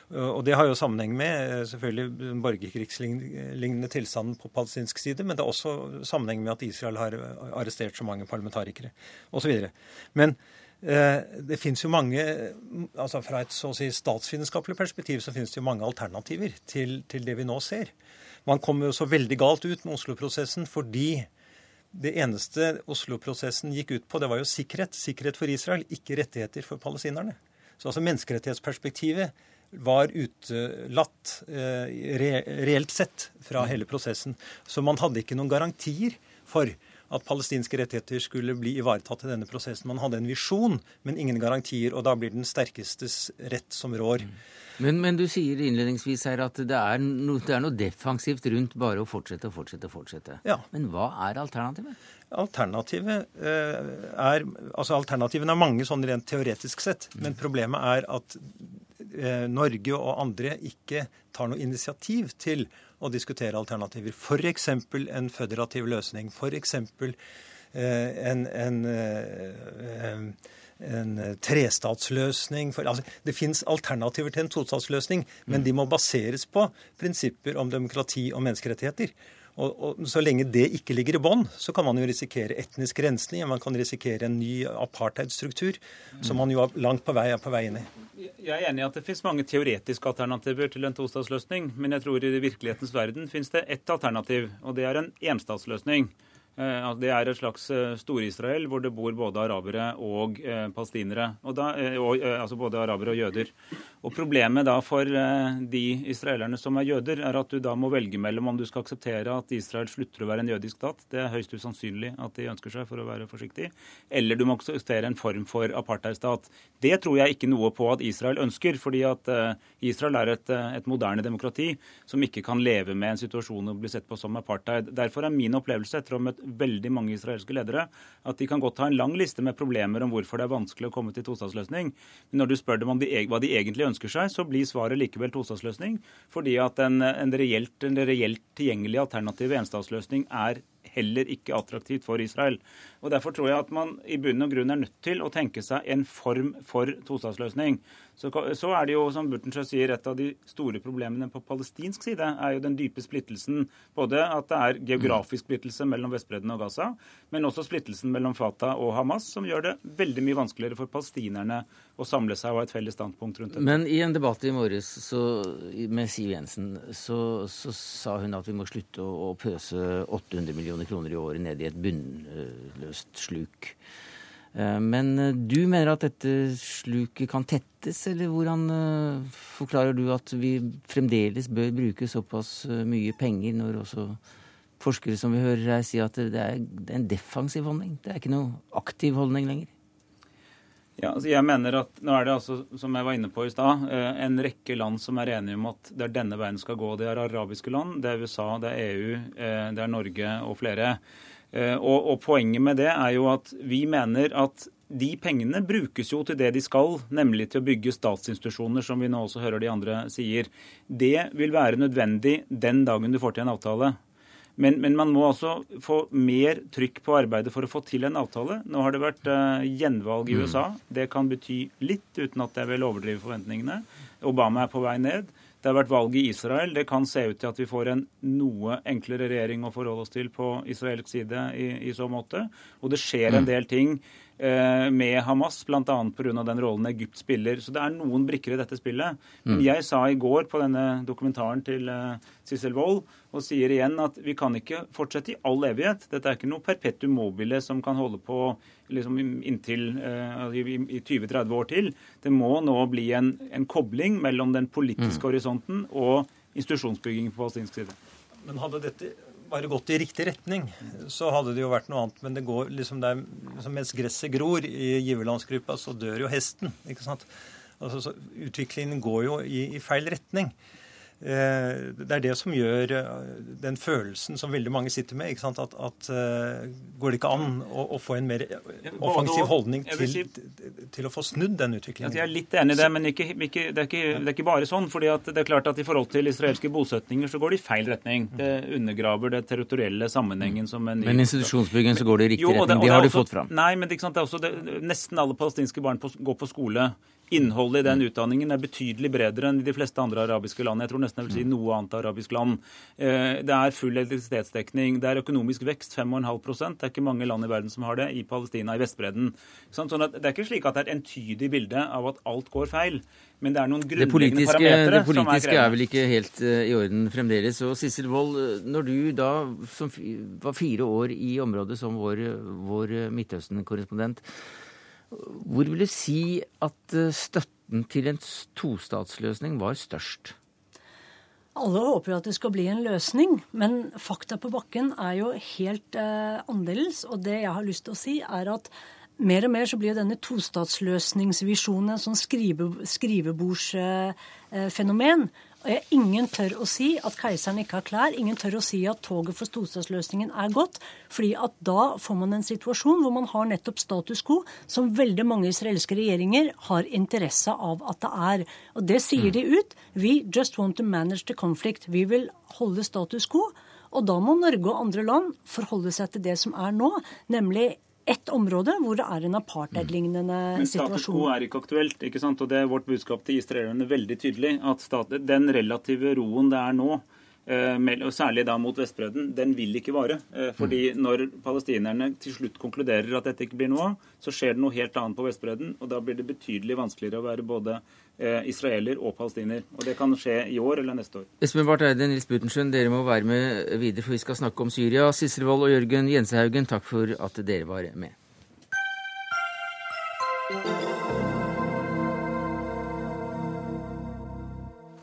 J: Og Det har jo sammenheng med eh, selvfølgelig borgerkrigslignende tilstanden på palestinsk side, men det er også sammenheng med at Israel har arrestert så mange parlamentarikere osv. Men eh, det finnes jo mange, altså Fra et så å si statsvitenskapelig perspektiv så finnes det jo mange alternativer til, til det vi nå ser. Man kom jo så veldig galt ut med Oslo-prosessen fordi det eneste Oslo-prosessen gikk ut på, det var jo sikkerhet. Sikkerhet for Israel, ikke rettigheter for palestinerne. Så altså menneskerettighetsperspektivet var utelatt eh, reelt sett fra hele prosessen. Så man hadde ikke noen garantier for at palestinske rettigheter skulle bli ivaretatt i denne prosessen. Man hadde en visjon, men ingen garantier, og da blir den sterkestes rett som rår.
A: Men, men du sier innledningsvis her at det er, no, det er, noe defensivt rundt bare å fortsette og fortsette og fortsette.
J: Ja.
A: Men hva er alternativet?
J: Alternativet eh, er Altså alternativene er mange sånn rent teoretisk sett, men problemet er at Norge og andre ikke tar noe initiativ til å diskutere alternativer. F.eks. en føderativ løsning. F.eks. Eh, en, en, eh, en trestatsløsning. For, altså, det fins alternativer til en tostatsløsning, men de må baseres på prinsipper om demokrati og menneskerettigheter. Og, og, Så lenge det ikke ligger i bånn, så kan man jo risikere etnisk rensning. Man kan risikere en ny apartheidstruktur, som man jo langt på vei er på vei inn i.
H: Jeg er enig i at det finnes mange teoretiske alternativer til en tostatsløsning. Men jeg tror i virkelighetens verden finnes det ett alternativ, og det er en enstatsløsning. Eh, det er et slags eh, Stor-Israel hvor det bor både arabere og eh, palestinere. Og da, og, altså både arabere og jøder. Og Problemet da for de israelerne som er jøder, er at du da må velge mellom om du skal akseptere at Israel slutter å være en jødisk stat, det er høyst usannsynlig at de ønsker seg, for å være forsiktig, eller du må akseptere en form for apartheidstat. Det tror jeg ikke noe på at Israel ønsker, fordi at Israel er et, et moderne demokrati som ikke kan leve med en situasjon og bli sett på som apartheid. Derfor er min opplevelse etter å ha møtt veldig mange israelske ledere at de kan godt ha en lang liste med problemer om hvorfor det er vanskelig å komme til tostatsløsning. Men når du spør dem om de, hva de egentlig ønsker seg, så blir svaret likevel tostatsløsning. Fordi at en, en, reelt, en reelt tilgjengelig alternativ enstatsløsning er heller ikke attraktivt for Israel. Og Derfor tror jeg at man i bunn og grunn er nødt til å tenke seg en form for tostatsløsning. Så, så, er det jo, som Burtensjø sier, et av de store problemene på palestinsk side er jo den dype splittelsen. Både at det er geografisk splittelse mellom Vestbredden og Gaza, men også splittelsen mellom Fatah og Hamas, som gjør det veldig mye vanskeligere for palestinerne å samle seg og ha et felles standpunkt rundt det.
A: Men i en debatt i morges så, med Siv Jensen så, så, sa hun at vi må slutte å, å pøse 800 millioner kroner i året ned i et bunnløst sluk. Eh, men eh, du mener at dette sluket kan tettes, eller hvordan eh, forklarer du at vi fremdeles bør bruke såpass mye penger, når også forskere som vi hører her sier at det er, en defensiv holdning? Det er ikke noe aktiv holdning lenger?
H: Ja, altså jeg mener at Nå er det altså, som jeg var inne på i stad, en rekke land som er enige om at det er denne veien skal gå. Det er arabiske land, det er USA, det er EU, det er Norge og flere. Eh, og, og, Poenget med det er jo at vi mener at de pengene brukes jo til det de skal, nemlig til å bygge statsinstitusjoner, som vi nå også hører de andre sier. Det vil være nødvendig den dagen du får til en avtale. Men, men, man må altså få mer trykk på arbeidet for å få til en avtale. Nå har det vært uh, gjenvalg i mm. USA. Det kan bety litt, uten at jeg vil overdrive forventningene. Obama er på vei ned. Det har vært valg i Israel. Det kan se ut til at vi får en noe enklere regjering å forholde oss til på israelsk side i, i så måte. Og det skjer en mm. del ting med Hamas, bl.a. pga. den rollen Egypt spiller. Så det er noen brikker i dette spillet. Men mm. jeg sa i går på denne dokumentaren til uh, Sissel Wold, og sier igjen at vi kan ikke fortsette i all evighet. Dette er ikke noe perpetuum mobile som kan holde på liksom, inntil uh, i, i 20-30 år til. Det må nå bli en, en kobling mellom den politiske mm. horisonten og institusjonsbygging på palestinsk side.
J: Men hadde dette bare gått i riktig retning, så hadde det jo vært noe annet. Men det går liksom der, liksom mens gresset gror i giverlandsgruppa, så dør jo hesten. ikke sant? Altså, utviklingen går jo i, i feil retning. Eh, det er det som gjør eh, den følelsen som veldig mange sitter med. At, at, uh, Går det ikke an å, å, få en mer offensiv holdning til, til å få snudd den utviklingen?
H: Jeg er litt enig i det, men ikke, ikke, det, er ikke, det, er ikke, bare sånn. fordi det er klart at I forhold til israelske bosetninger så går det i feil retning. Det undergraver det territorielle sammenhengen. som en
A: ny... Men institusjonsbygging så går det i riktig jo, retning. Det, har du fått fram.
H: Nei, men det, er også, nesten alle palestinske barn på, går på skole. Innholdet i den utdanningen er betydelig bredere enn i de fleste andre arabiske land. Jeg tror nesten jeg vil si mm. noe annet arabisk land. Eh, det er full elektrisitetsdekning. Det er økonomisk vekst, 5,5% Det er ikke mange land i verden som har det. I Palestina, i Vestbredden. Sånn at Det er ikke slik at det er et entydig bilde av at alt går feil. Men det er noen grunnleggende parametere
A: Det politiske er, er, vel ikke helt uh, i orden fremdeles. Og Sissel Wold, eh, når du da som var fire år i området som vår, vår Midtøsten-korrespondent, hvor vil du si at eh, støtten til en tostatsløsning var størst?
G: Alle håper jo at det skal bli en løsning, men fakta på bakken er jo helt eh, annerledes. Og det jeg har lyst til å si, er at mer og mer så blir denne tostatsløsningsvisjonen en sånn skrive, skrivebordsfenomen. Eh, Ingen tør å si at keiseren ikke har klær. Ingen tør å si at toget for tostatsløsningen er gått. fordi at da får man en situasjon hvor man har nettopp status quo, som veldig mange israelske regjeringer har interesse av at det er. Og det sier de ut. We just want to manage the conflict. Vi vil holde status quo. Og da må Norge og andre land forholde seg til det som er nå, nemlig ett område hvor det er en apartheid-lignende situasjon. Men status
H: quo er ikke aktuelt. ikke sant? Og det er vårt budskap til israelerne veldig tydelig. At stat, den relative roen det er nå, Eh, og særlig da mot Vestbredden, den vil ikke vare. Eh, fordi mm. når palestinerne til slutt konkluderer at dette ikke blir noe av, så skjer det noe helt annet på Vestbredden. Og da blir det betydelig vanskeligere å være både israeler og palestiner. Og det kan skje i år eller neste år.
A: Espen Barth Eide, Nils Butenschøn, dere må være med videre, for vi skal snakke om Syria. Sissel Wold og Jørgen Jensehaugen, takk for at dere var med.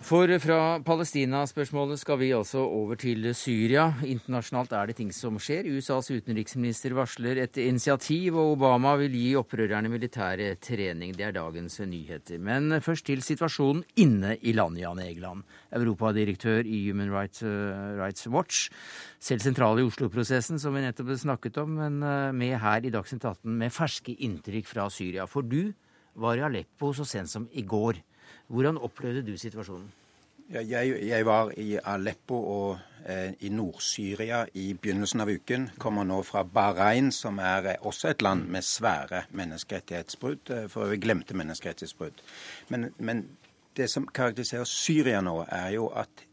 A: For fra Palestina-spørsmålet skal vi altså over til Syria. Internasjonalt er det ting som skjer. USAs utenriksminister varsler et initiativ, og Obama vil gi opprørerne militære trening. Det er dagens nyheter. Men først til situasjonen inne i landet, Jan Egeland. Europadirektør i Human Rights, Rights Watch. Selv sentral i Oslo-prosessen, som vi nettopp snakket om, men med her i Dagsnytt 18 med ferske inntrykk fra Syria. For du var i Aleppo så sent som i går. Hvordan opplevde du situasjonen?
K: Ja, jeg, jeg, var i Aleppo og eh, i Nord-Syria i begynnelsen av uken. Kommer nå fra Bahrain, som er eh, også et land med svære menneskerettighetsbrudd. Eh, for vi glemte menneskerettighetsbrudd. Men, men det som karakteriserer Syria nå, er jo at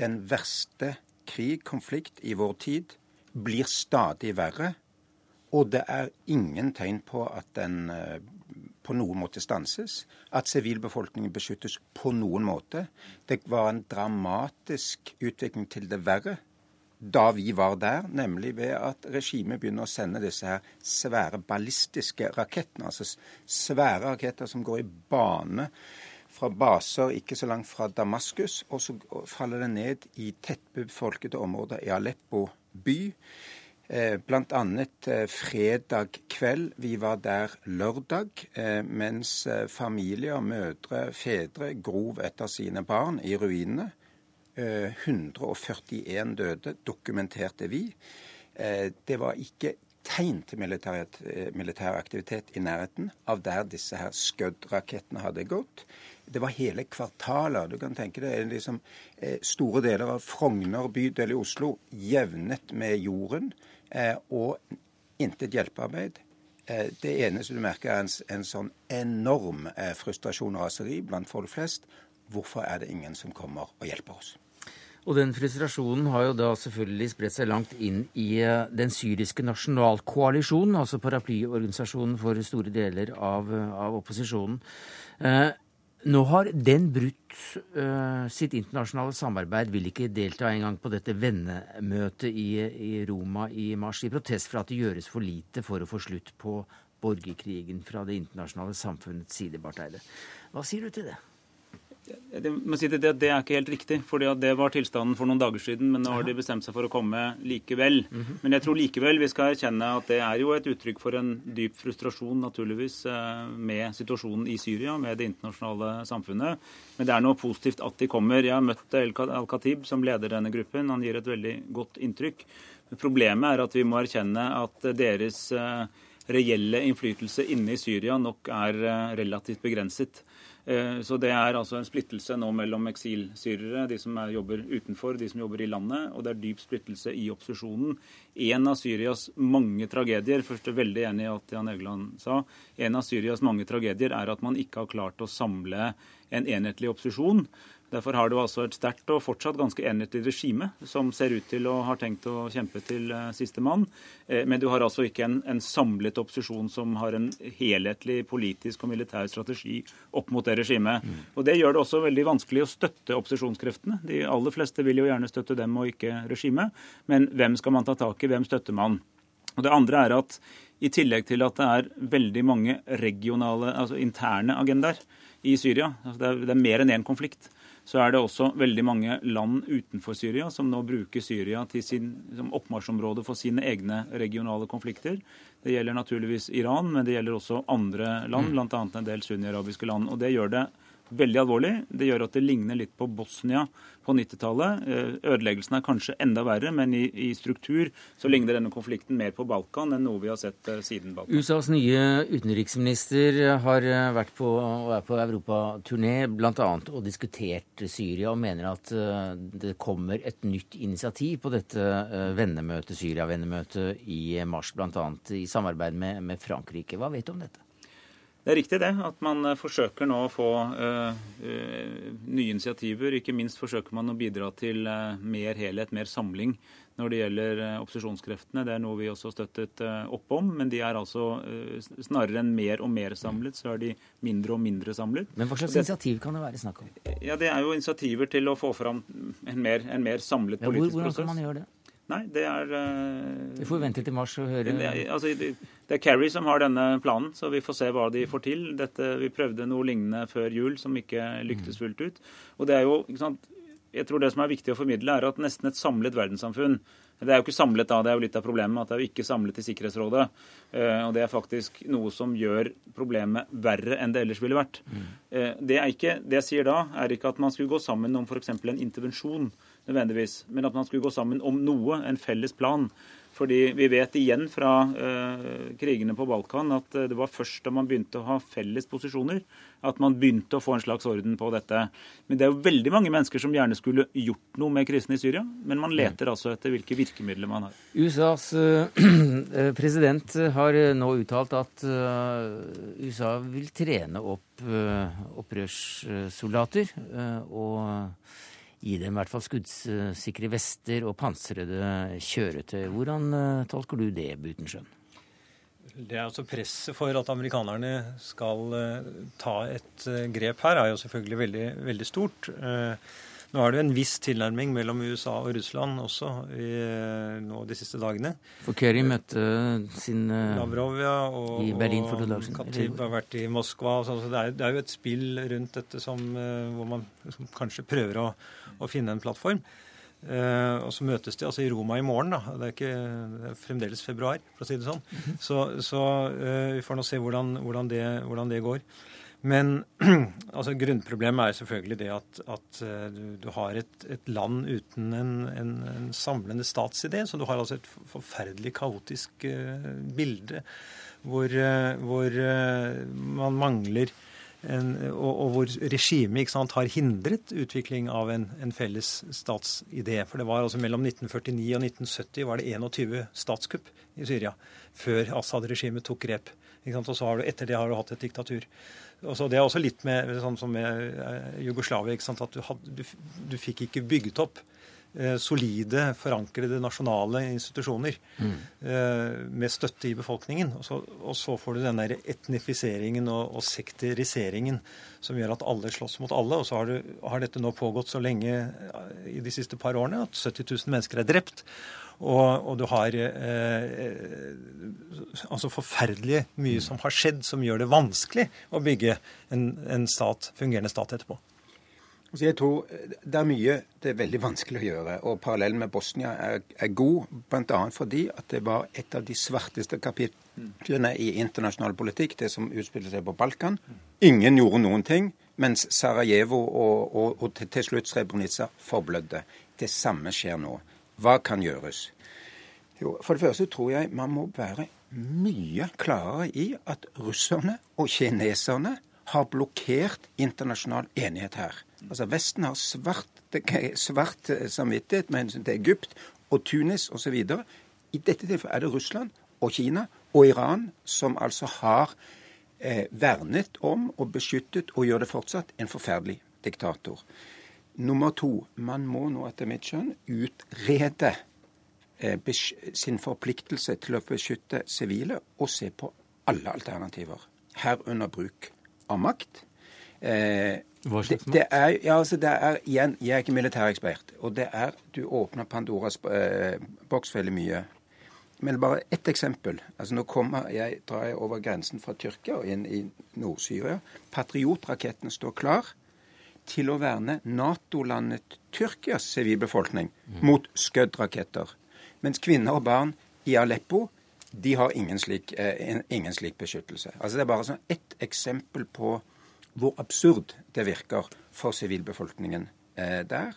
K: den verste krig, konflikt, i vår tid blir stadig verre. Og det er ingen tegn på at den eh, på noen måte stanses. At sivilbefolkningen beskyttes på noen måte. Det var en dramatisk utvikling til det verre da vi var der, nemlig ved at regimet begynner å sende disse her svære ballistiske rakettene. Altså svære raketter som går i bane fra baser ikke så langt fra Damaskus, og så faller det ned i tettbefolkede områder i Aleppo by. Eh, Bl.a. Eh, fredag kveld. Vi var der lørdag, eh, mens familier, mødre, fedre grov etter sine barn i ruinene. 141 døde, dokumenterte vi. Det var ikke tegn til militær, aktivitet i nærheten av der disse her Scud-rakettene hadde gått. Det var hele kvartaler. Du kan tenke deg liksom, store deler av Frogner bydel i Oslo jevnet med jorden, og intet hjelpearbeid. Eh, det eneste du merker, er en, en sånn enorm frustrasjon og raseri blant folk flest. Hvorfor er det ingen som kommer og hjelper oss?
A: Og den frustrasjonen har jo da selvfølgelig spredt seg langt inn i den syriske nasjonalkoalisjonen, altså paraplyorganisasjonen for store deler av, av opposisjonen. Nå har den brutt uh, sitt internasjonale samarbeid, vil ikke delta engang på dette vennemøtet i, i, Roma i mars, i protest for at det gjøres for lite for å få slutt på borgerkrigen fra det internasjonale samfunnets side, Barth Eide. Hva sier du til det?
H: Det, si det, det, er ikke helt riktig. for Det var tilstanden for noen dager siden, men nå har de bestemt seg for å komme likevel. -hmm. Men jeg tror likevel vi skal erkjenne at det er jo et uttrykk for en dyp frustrasjon naturligvis eh, med situasjonen i Syria, med det internasjonale samfunnet. Men det er noe positivt at de kommer. Jeg har møtt Al-Khatib, som leder denne gruppen. Han gir et veldig godt inntrykk. Problemet er at vi må erkjenne at deres eh, reelle innflytelse inne i Syria nok er eh, relativt begrenset. Eh, så det er altså en splittelse nå mellom eksilsyrere, de som jobber utenfor, de som jobber i landet, og det er dyp splittelse i opposisjonen. En av Syrias mange tragedier først er veldig enig i at Jan Egeland sa, en av Syrias mange tragedier er at man ikke har klart å samle en enhetlig opposisjon. Derfor har du altså et sterkt og fortsatt ganske enhetlig regime som ser ut til å ha tenkt å kjempe til siste mann. sistemann. Eh, men du har altså ikke en, en, samlet opposisjon som har en helhetlig politisk og militær strategi opp mot det regimet. Mm. Og Det gjør det også veldig vanskelig å støtte opposisjonskreftene. De aller fleste vil jo gjerne støtte dem og ikke regimet. Men hvem skal man ta tak i? Hvem støtter man? Og Det andre er at i tillegg til at det er veldig mange regionale, altså interne agendaer i Syria, altså det, er, det er mer enn én konflikt, så er det også veldig mange land utenfor Syria som nå bruker Syria til sin, som oppmarsjområde for sine egne regionale konflikter. Det gjelder naturligvis Iran, men det gjelder også andre land, bl.a. en del sunni-arabiske land. Og Det gjør det veldig alvorlig. Det gjør at det ligner litt på Bosnia på 90-tallet. Eh, ødeleggelsen er kanskje enda verre, men i, i, struktur så ligner denne konflikten mer på Balkan enn noe vi har sett eh, siden Balkan.
A: USAs nye utenriksminister har eh, vært på, og er på europaturné bl.a. og diskutert Syria, og mener at det kommer et nytt initiativ på dette vennemøtet, Syria-vennemøtet i mars, bl.a. i samarbeid med, med Frankrike. Hva vet du om dette?
H: Det er riktig det, at man eh, forsøker nå å få ø, ø, nye initiativer. Ikke minst forsøker man å bidra til mer helhet, mer samling når det gjelder opposisjonskreftene. Det er noe vi også støttet opp om. Men de er altså snarere enn mer og mer samlet, så er de mindre og mindre samlet.
A: Men hva slags det, initiativ kan det være snakk om?
H: Ja, Det er jo initiativer til å få fram en mer, en mer samlet ja, politisk
A: hvordan
H: prosess.
A: Hvordan kan man gjøre det?
H: Nei, det er
A: Vi får vente til mars og høre
H: det, altså, det, det er Kerry som har denne planen, så vi får se hva de får til. Dette, vi prøvde noe lignende før jul som ikke lyktes fullt ut. Og det er jo, ikke sant, jeg tror det som er viktig å formidle, er at nesten et samlet verdenssamfunn Det er jo ikke samlet da, det er jo litt av problemet at det er jo ikke samlet i Sikkerhetsrådet. Uh, og det er faktisk noe som gjør problemet verre enn det ellers ville vært. Mm. Uh, det, ikke, det jeg sier da, er ikke at man skulle gå sammen om f.eks. en intervensjon nødvendigvis, men at man skulle gå sammen om noe, en felles plan. Fordi vi vet igjen fra uh, krigene på Balkan at uh, det var først da man begynte å ha felles posisjoner, at man begynte å få en slags orden på dette. Men det er jo veldig mange mennesker som gjerne skulle gjort noe med krisen i Syria, men man leter altså etter hvilke virkemidler man har.
A: USAs uh, president har nå uttalt at USA vil trene opp opprørssoldater. og gi dem i hvert fall skuddsikre vester og pansrede kjøretøy. Hvordan uh, tolker du det, Butenschøn?
J: Det er altså Presset for at amerikanerne skal uh, ta et uh, grep her, er jo selvfølgelig veldig, veldig stort. Nå er det jo en viss tilnærming mellom USA og Russland også i, nå de siste dagene.
A: For Kerry møtte sin
J: Lavrov ja, og,
A: i Berlin for to dager
J: siden. Khatib har vært i Moskva. Så det er, det er, jo et spill rundt dette som, hvor man kanskje prøver å å finne en plattform. Uh, og så møtes de altså i Roma i morgen. da, Det er, ikke, det er fremdeles februar, for å si det sånn. -hmm. Så, så uh, vi får nå se hvordan, hvordan, det, hvordan, det, går. Men altså, grunnproblemet er selvfølgelig det at, at du, du, har et, et, land uten en, en, en, samlende statsidé. Så du har altså et forferdelig kaotisk uh, bilde hvor, uh, hvor uh, man mangler en, og, og, hvor regimet har hindret utvikling av en, en, felles statsidé. For det var altså mellom 1949 og 1970 var det 21 statskupp i Syria før Assad-regimet tok grep. Og så har du, etter det har du hatt et diktatur. Også, det er også litt med, sånn som med eh, Jugoslavia. at du, had, du, du fikk ikke bygget opp Eh, solide, forankrede nasjonale institusjoner mm. Eh, med støtte i befolkningen. Og så, og så får du den der etnifiseringen og, og, sekteriseringen som gjør at alle slåss mot alle. Og så har, du, har, dette nå pågått så lenge eh, i de siste par årene at 70 000 mennesker er drept. Og, og du har eh, altså forferdelig mye som har skjedd som gjør det vanskelig å bygge en, en stat, fungerende stat etterpå.
K: Så jeg tror Det er mye det er veldig vanskelig å gjøre. og Parallellen med Bosnia er, er god, bl.a. fordi at det var et av de svarteste kapitlene i internasjonal politikk, det som utspilte seg på Balkan. Ingen gjorde noen ting, mens Sarajevo og, og, og til slutt Srebrenica forblødde. Det samme skjer nå. Hva kan gjøres? Jo, For det første tror jeg man må være mye klarere i at russerne og kineserne har blokkert internasjonal enighet her. Altså Vesten har svart, svart samvittighet med hensyn til Egypt og Tunis osv. I dette tilfellet er det Russland og Kina og Iran som altså har eh, vernet om og beskyttet, og gjør det fortsatt, en forferdelig diktator. Nummer to, man må nå etter mitt skjønn utrede eh, sin forpliktelse til å beskytte sivile og se på alle alternativer, herunder bruk av makt.
A: Eh, hva slags
K: makt? Det, det er, ja, altså det er, igjen, Jeg er ikke militærekspert. og det er, Du åpner Pandoras eh, boks veldig mye. Men bare ett eksempel. altså Nå kommer jeg, drar jeg over grensen fra Tyrkia og inn i Nord-Syria. Patriotrakettene står klar til å verne Nato-landet Tyrkias sivilbefolkning mot Scud-raketter. Mens kvinner og barn i Aleppo de har ingen slik, eh, ingen slik beskyttelse. Altså Det er bare sånn ett eksempel på hvor absurd det virker for sivilbefolkningen eh, der.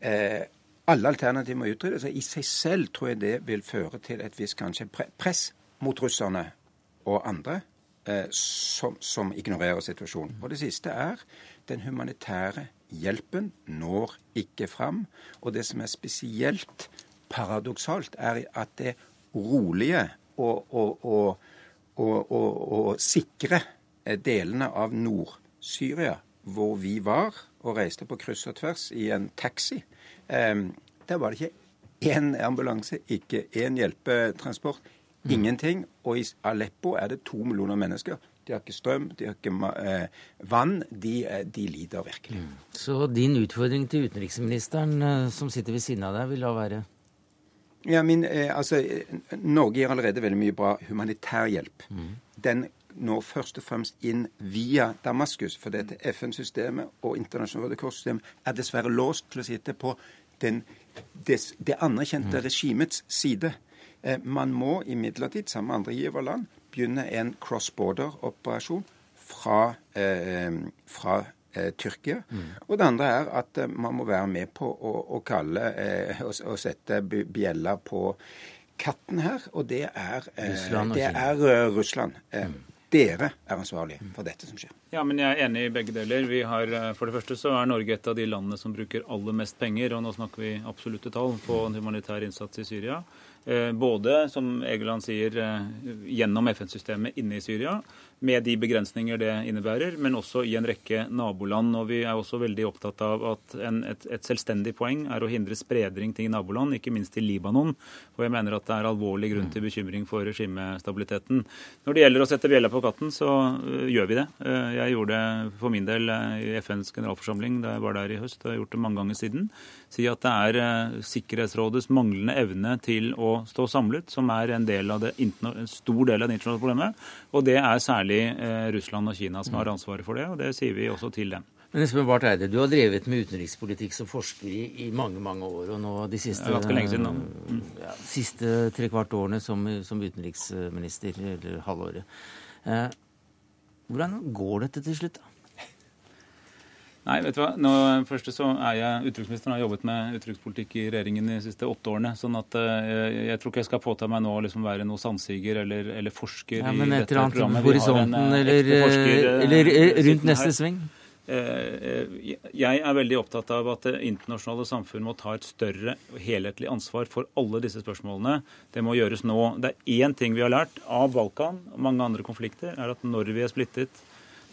K: Eh, alle alternativer må utryddes. I seg selv tror jeg det vil føre til et visst kanskje press mot russerne og andre som, som, ignorerer situasjonen. Og det siste er den humanitære hjelpen når ikke fram. Og det som er spesielt paradoksalt, er at det rolige og, og, og, og sikre delene av Nord-Syria, hvor vi var og reiste på kryss og tvers i en taxi, eh, der var det ikke én ambulanse, ikke én hjelpetransport. Mm. Ingenting. Og i Aleppo er det to millioner mennesker. De har ikke strøm, de har ikke eh, vann. De, eh, de, lider virkelig. Mm.
A: Så din utfordring til utenriksministeren, eh, som sitter ved siden av deg, vil da være?
K: Ja, min, eh, altså, Norge gir allerede veldig mye bra humanitær hjelp. Mm. Den når først og fremst inn via Damaskus. For dette FN-systemet og internasjonale Kors-systemet er dessverre låst til å sitte på den, des, det anerkjente mm. regimets side. Eh, man må imidlertid, sammen med andre giverland, begynne en cross-border-operasjon fra, eh, fra eh, Tyrkia. Mm. Og det andre er at eh, man må være med på å, å kalle eh, å og sette bjella på katten her, og det er, eh, Russland. Det er Russland. Mm dere er ansvarlige for dette som skjer.
H: Ja, men Jeg er enig i begge deler. Vi har, for det første så er Norge et av de landene som bruker aller mest penger, og nå snakker vi absolutte tall, på en humanitær innsats i Syria. Eh, både, som Egeland sier, eh, gjennom FN-systemet inne i Syria, med de begrensninger det innebærer, men også i en rekke naboland. Og vi er også veldig opptatt av at en, et, et, selvstendig poeng er å hindre spredning til naboland, ikke minst til Libanon. For jeg mener at det er alvorlig grunn til bekymring for regimestabiliteten. Når det gjelder å sette bjella på katten, så uh, gjør vi det. Jeg gjorde det for min del i FNs generalforsamling da jeg var der i høst. og Jeg har gjort det mange ganger siden. Si at det er Sikkerhetsrådets manglende evne til å stå samlet som er en, del av det, en stor del av det internasjonale problemet. Og det er særlig eh, Russland og Kina som har ansvaret for det, og det sier vi også til dem.
A: Men Espen Barth Eide, du har drevet med utenrikspolitikk som forsker i, i mange mange år. Og nå de siste,
H: siden,
A: mm. ja, siste trekvart årene som, som, utenriksminister, eller halvåret. Eh, Hvordan går dette til slutt, da?
H: Nei, vet du hva. Nå, først så er jeg utenriksministeren har jobbet med utenrikspolitikk i regjeringen de siste åtte årene. sånn at uh, jeg tror ikke jeg skal påta meg nå å liksom være noe sannsiger eller, eller forsker
A: ja, men
H: i dette programmet.
A: Men et eller annet horisonten eller, forsker, eller rundt neste sving?
H: Jeg er veldig opptatt av at det internasjonale samfunn må ta et større helhetlig ansvar for alle disse spørsmålene. Det må gjøres nå. Det er én ting vi har lært av Balkan og mange andre konflikter, er at når vi er splittet,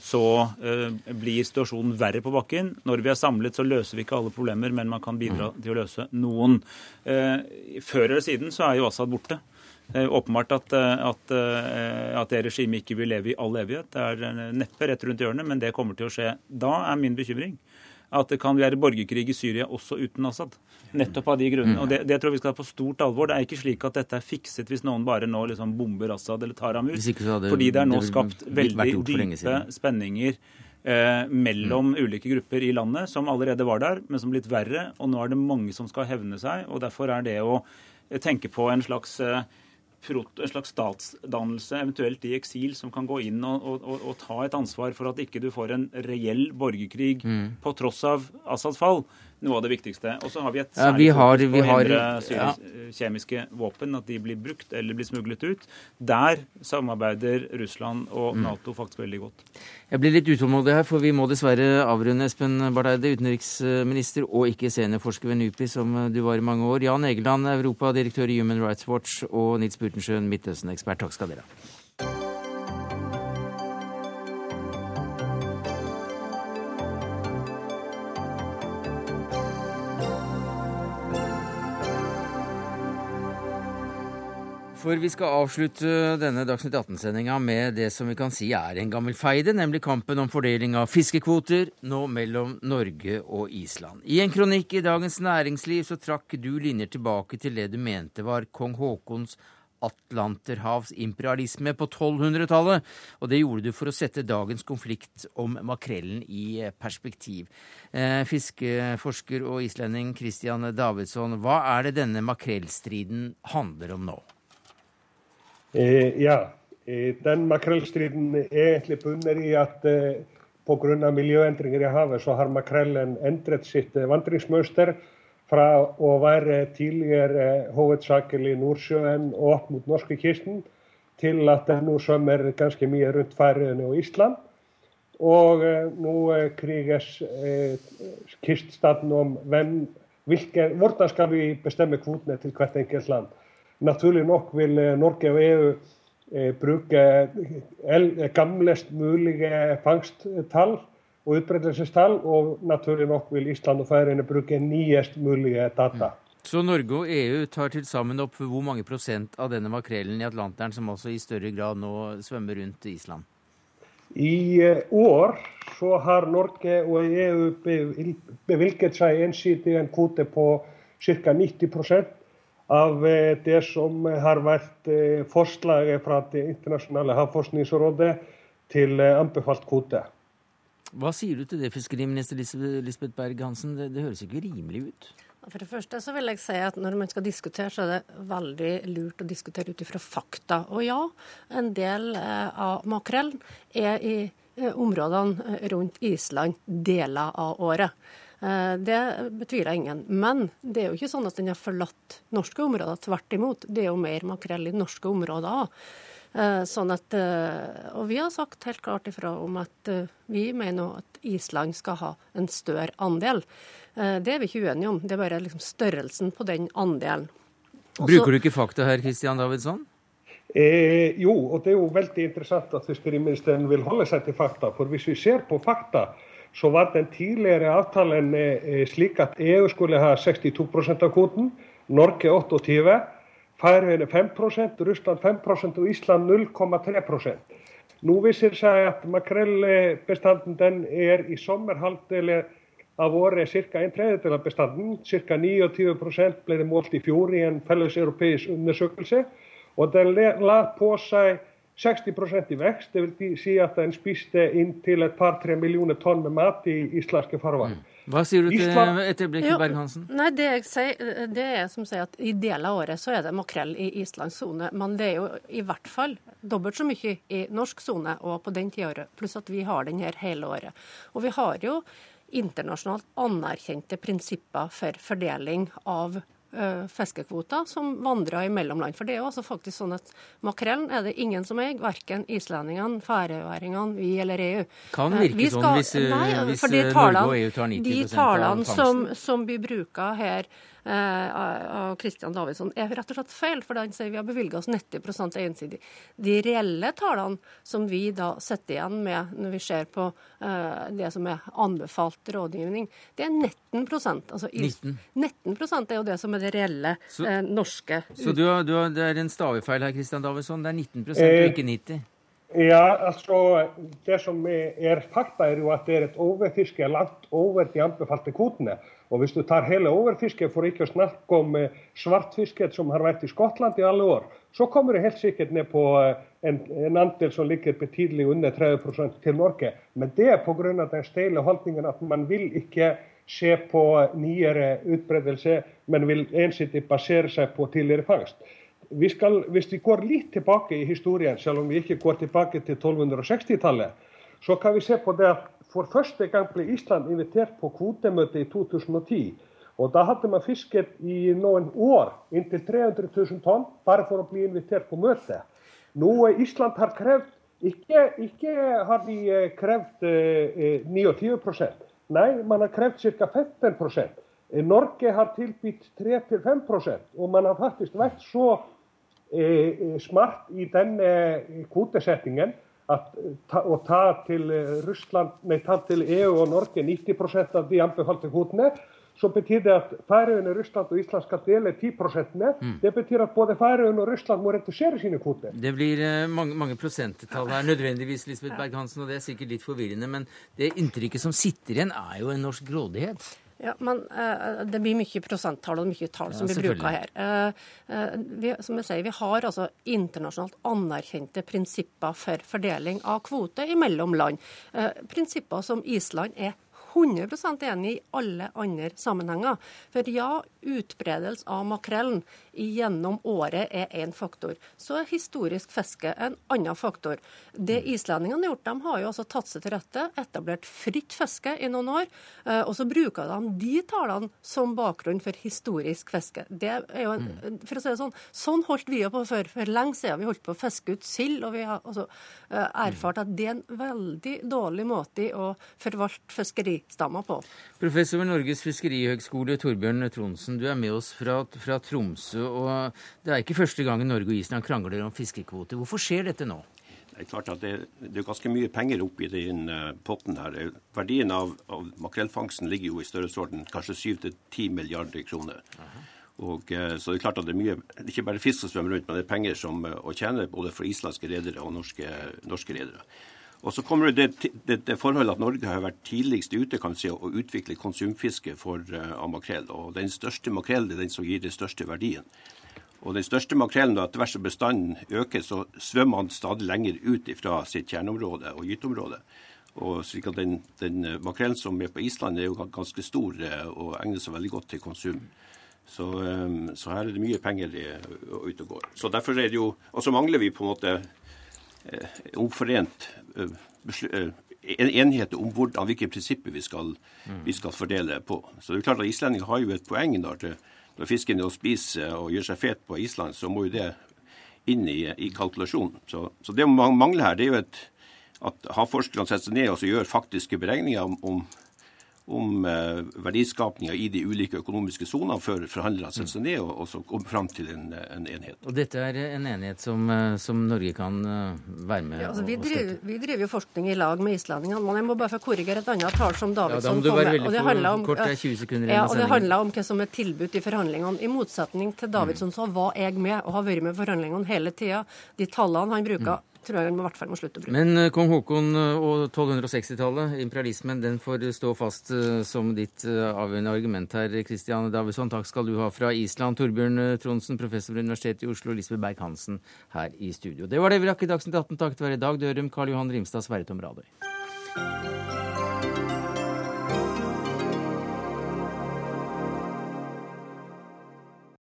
H: så uh, blir situasjonen verre på bakken. Når vi er samlet, så løser vi ikke alle problemer, men man kan bidra til å løse noen. Uh, før eller siden så er jo Assad borte. Det åpenbart at, eh, at, eh, at, det regimet ikke vil leve i all evighet. Det er neppe rett rundt hjørnet, men det kommer til å skje. Da er min bekymring at det kan være borgerkrig i Syria også uten Assad. Nettopp av de grunnene. Og det, det tror jeg vi skal ha på stort alvor. Det er ikke slik at dette er fikset hvis noen bare nå liksom bomber Assad eller tar ham ut.
A: Det,
H: fordi det er nå skapt veldig dype spenninger eh, mellom mm. ulike grupper i landet som allerede var der, men som blitt verre. Og nå er det mange som skal hevne seg. og Derfor er det å tenke på en slags eh, en slags statsdannelse, eventuelt i eksil, som kan gå inn og, og, og, ta et ansvar for at ikke du får en reell borgerkrig mm. på tross av Assads fall noe av det viktigste. Og så har vi et særlig ja, fokus på å hindre ja. kjemiske våpen, at de blir brukt eller blir smuglet ut. Der samarbeider Russland og mm. Nato faktisk veldig godt.
A: Jeg blir litt utålmodig her, for vi må dessverre avrunde Espen Barth Eide, utenriksminister og ikke seniorforsker ved NUPI, som du var i mange år. Jan Egeland, europadirektør i Human Rights Watch, og Nils Burtensjøen, Midtøsten-ekspert. Takk skal dere ha. For vi skal avslutte denne Dagsnytt 18-sendinga med det som vi kan si er en gammel feide, nemlig kampen om fordeling av fiskekvoter, nå mellom Norge og Island. I en kronikk i Dagens Næringsliv så trakk du linjer tilbake til det du mente var kong Haakons atlanterhavsimperialisme på 1200-tallet, og det gjorde du for å sette dagens konflikt om makrellen i perspektiv. Eh, fiskeforsker og islending Christian Davidsson, hva er det denne makrellstriden handler om nå?
L: Eh, ja, eh, den makrellstriden er egentlig bunner i at eh, pga. miljøendringer i havet så har makrellen endret sitt vandringsmønster fra å være tidligere hovedsakelig Nordsjøen og opp mot norskekysten til at den nå svømmer ganske mye rundt Færøyene og Ísland. Og nå kriges kyststaten om hvem, hvilke, hvordan skal vi bestemme kvotene til hvert enkelt land. Naturlig nok vil eh, Norge og EU eh, bruke eh, gamlest mulige fangsttall og utbredelsestall, og naturlig nok vil Island og Færøyene bruke nyest mulige data. Mm.
A: Så Norge og EU tar til sammen opp hvor mange prosent av denne makrellen i Atlanteren som også i større grad nå svømmer rundt Island?
L: I år så har Norge og EU bevilget seg ensidig en kvote på ca. 90 av eh, det som har vært eh, forslaget fra Det internasjonale havforskningsrådet til eh, anbefalt kvote.
A: Hva sier du til det, fiskeriminister Lisbeth Berg-Hansen? Det, det høres ikke rimelig ut?
M: For det første så vil jeg si at Når man skal diskutere, så er det veldig lurt å diskutere ut ifra fakta. Og ja, en del av makrellen er i områdene rundt Island deler av året. Eh, det betviler ingen. Men det er jo ikke sånn at den har forlatt norske områder. Tvert imot. Det er jo mer makrell i norske områder òg. Eh, sånn at, eh, og vi har sagt helt klart ifra om at vi mener at Island skal ha en større andel. Det er vi ikke uenige om. Det er bare liksom størrelsen på den andelen.
A: Også, Bruker du ikke fakta her, Kristian Davidsson?
L: Eh, jo, og det er jo veldig interessant at fiskeriministeren vil holde seg til fakta. For hvis vi ser på fakta, svo var den tíðlegri aftalen eh, slik at EU skulle ha 62% av kvoten, Norge 28, Færøyne 5%, Russland 5% og Ísland 0,3%. Nú vissir seg að makrellbestanden den er í sommerhaldeli að voru cirka einn treyðdela bestanden, cirka 29% bleiði mólt í fjóri en felleseuropeis undersökelse og den lað på sig 60% i vekst, det vil si at en spiste inntil et par-tre millioner tonn med mat i islandske farvann. Mm.
A: Hva sier du til
L: Island-
A: etter blikket, Berg-Hansen?
M: Nei, Det jeg sier, det er som sier at i deler av året så er det makrell i Islands sone. Men det er jo i hvert fall dobbelt så mye i norsk sone og på den tida året. Pluss at vi har den her hele året. Og vi har jo internasjonalt anerkjente prinsipper for fordeling av fiskekvoter som vandrer i land. For det er jo altså faktisk sånn at makrellen er det ingen som eier, verken islendingene, færøyværingene, vi eller EU.
A: Kan
M: Eh,
A: virke
M: vi
A: sånn hvis, eh,
M: nei,
A: hvis, eh, Norge og EU tar 90%
M: De
A: av
M: talene som,
A: fangsten.
M: som blir bruka her eh, av Kristian Davidsson, er rett og slett feil. For han sier vi har bevilga oss 90% ensidig. De reelle tallene som vi da sitter igjen med når vi ser på eh, det som er anbefalt rådgivning, det er 19 altså
A: 19.
M: 19 er jo det som er det reelle
A: Så-
M: eh, norske.
A: Så du har, du har, det er en stavefeil her, Kristian Davidsson. Det er 19
L: Eh,
A: og ikke 90
L: Ja, altså Det som er fakta, er jo at det er et overfiske langt over de anbefalte kvotene. Og hvis du tar hele overfisket, for ikke å snakke om eh, svartfisket som har vært i Skottland i alle år, så kommer det helt sikkert ned på eh, en, en andel som ligger betydelig under 30 til Norge. Men det er pga. den steile holdningen at man vil ikke se på nyere utbredelse, men vil ensidig basere seg på tidligere fangst. Vi skal, hvis vi går litt tilbake i historien, selv om vi ikke går tilbake til 1260-tallet, så kan vi se på det at for første gang ble Island invitert på kvotemøte i 2010. Og da hadde man fisket i noen år inntil 300 000 tonn bare for å bli invitert på møte. Noe Island har krevd ikke, ikke har eh, krevd eh, 29 Nei, man har krevd ca. 15 Eh, Norge har tilbudt 3-5 og man har faktisk vært så eh, smart i denne eh, kvotesettingen at eh, ta, å ta til eh, Russland, nei, ta til EU og Norge 90% av de anbefalte kvotene, så betyr det at Færøyene, Russland og Island skal dele 10 mm. Det betyr at både Færøyene og Russland må redusere sine kvoter.
A: Det blir eh, mange, mange prosenttall her, nødvendigvis, Lisbeth Berg-Hansen, og det er sikkert litt forvirrende. Men det inntrykket som sitter igjen, er jo en norsk grådighet.
M: Ja, men uh, Det blir mye prosenttall og mye tall
A: Ja,
M: som blir
A: selvfølgelig.
M: bruka her. Uh, uh, vi, som jeg sier, vi har altså internasjonalt anerkjente prinsipper for fordeling av kvote mellom land. Prinsipper som Island er 100% enig i alle andre sammenhenger. For ja, utbredelse av makrellen gjennom året er én faktor. Så er historisk fiske en annen faktor. Det islendingene har gjort, de har jo altså tatt seg til rette, etablert fritt fiske i noen år, eh, og så bruker de de tallene som bakgrunn for historisk fiske. Det er jo en, for å si det Sånn sånn holdt vi jo på før. For lenge siden vi holdt på å fiske ut sild, og vi har altså, eh, erfart at det er en veldig dårlig måte å forvalte fiskeristammer på.
A: Professor ved Norges fiskerihøgskole, Torbjørn Tronsen, du er med oss fra, fra Tromsø. og Det er ikke første gangen Norge og Island krangler om fiskekvote. Hvorfor skjer dette nå?
N: Det er klart at det, det er ganske mye penger oppi den eh, potten her. Verdien av, av makrellfangsten ligger jo i størrelsesorden kanskje 7-10 milliarder kroner. Og, eh, så det er klart at det er mye, det er ikke bare fisk som svømmer rundt, men det er penger som, eh, å tjene både for islandske redere og norske, norske redere. Og så kommer det, det, det forholdet at Norge har vært tidligst ute kan si, å utvikle konsumfiske for, uh, av makrell. Og den største makrellen er den som gir den største verdien. Og den største makrellen, etter hvert som bestanden øker, så svømmer han stadig lenger ut fra sitt kjerneområde og gyteområde. Og slik at den, den eh, makrellen som er på Island, er jo ganske stor eh, og egner seg veldig godt til konsum. Så, så her er det mye penger ute og går. Så derfor er det jo Og så mangler vi på en måte omforent eh, beslu- eh, en enighet om hvordan, hvilke prinsipper vi skal, vi skal fordele på. Så det er klart at Islendinger har jo et poeng når, det- når fisken er å spise og gjør seg fet på Island, så må jo det inn i, i kalkulasjonen. Så, så det man mangler her, det er jo et, at havforskerne setter seg ned og gjør faktiske beregninger om, om, om eh, verdiskapinga i de ulike økonomiske sonene før forhandlerne setter seg ned og, og så kommer fram til en, en enhet.
A: Og dette er en enighet som, eh, som Norge kan eh, være med
M: Ja, altså, vi,
A: og
M: driver,
A: støtte?
M: vi driver jo forskning i lag med islendingene, men jeg må bare få korrigere et annet tall som
A: Ja, da
M: Davidsson kom med. og det handler om-
A: kort, det 20 sekunder igjen
M: ja,
A: av
M: og det
A: sendingen.
M: handler om hva som er tilbudt i forhandlingene. I motsetning til Davidsson så var jeg med og har vært med i forhandlingene hele tida. De tallene han bruker, tror jeg han i hvert fall må slutte å bruke.
A: Men eh, kong Haakon eh, og 1260-tallet, imperialismen, den får stå fast eh, som ditt avgjørende argument her. Kristian Davidsson, takk skal du ha fra Island. Torbjørn Tronsen, professor ved Universitetet i Oslo, Lisbeth Berg-Hansen her i studio. Det var det vi rakk i Dagsnytt 18 takket være Dag Dørum, Karl Johan Rimstad, Sverre Tom Radøy.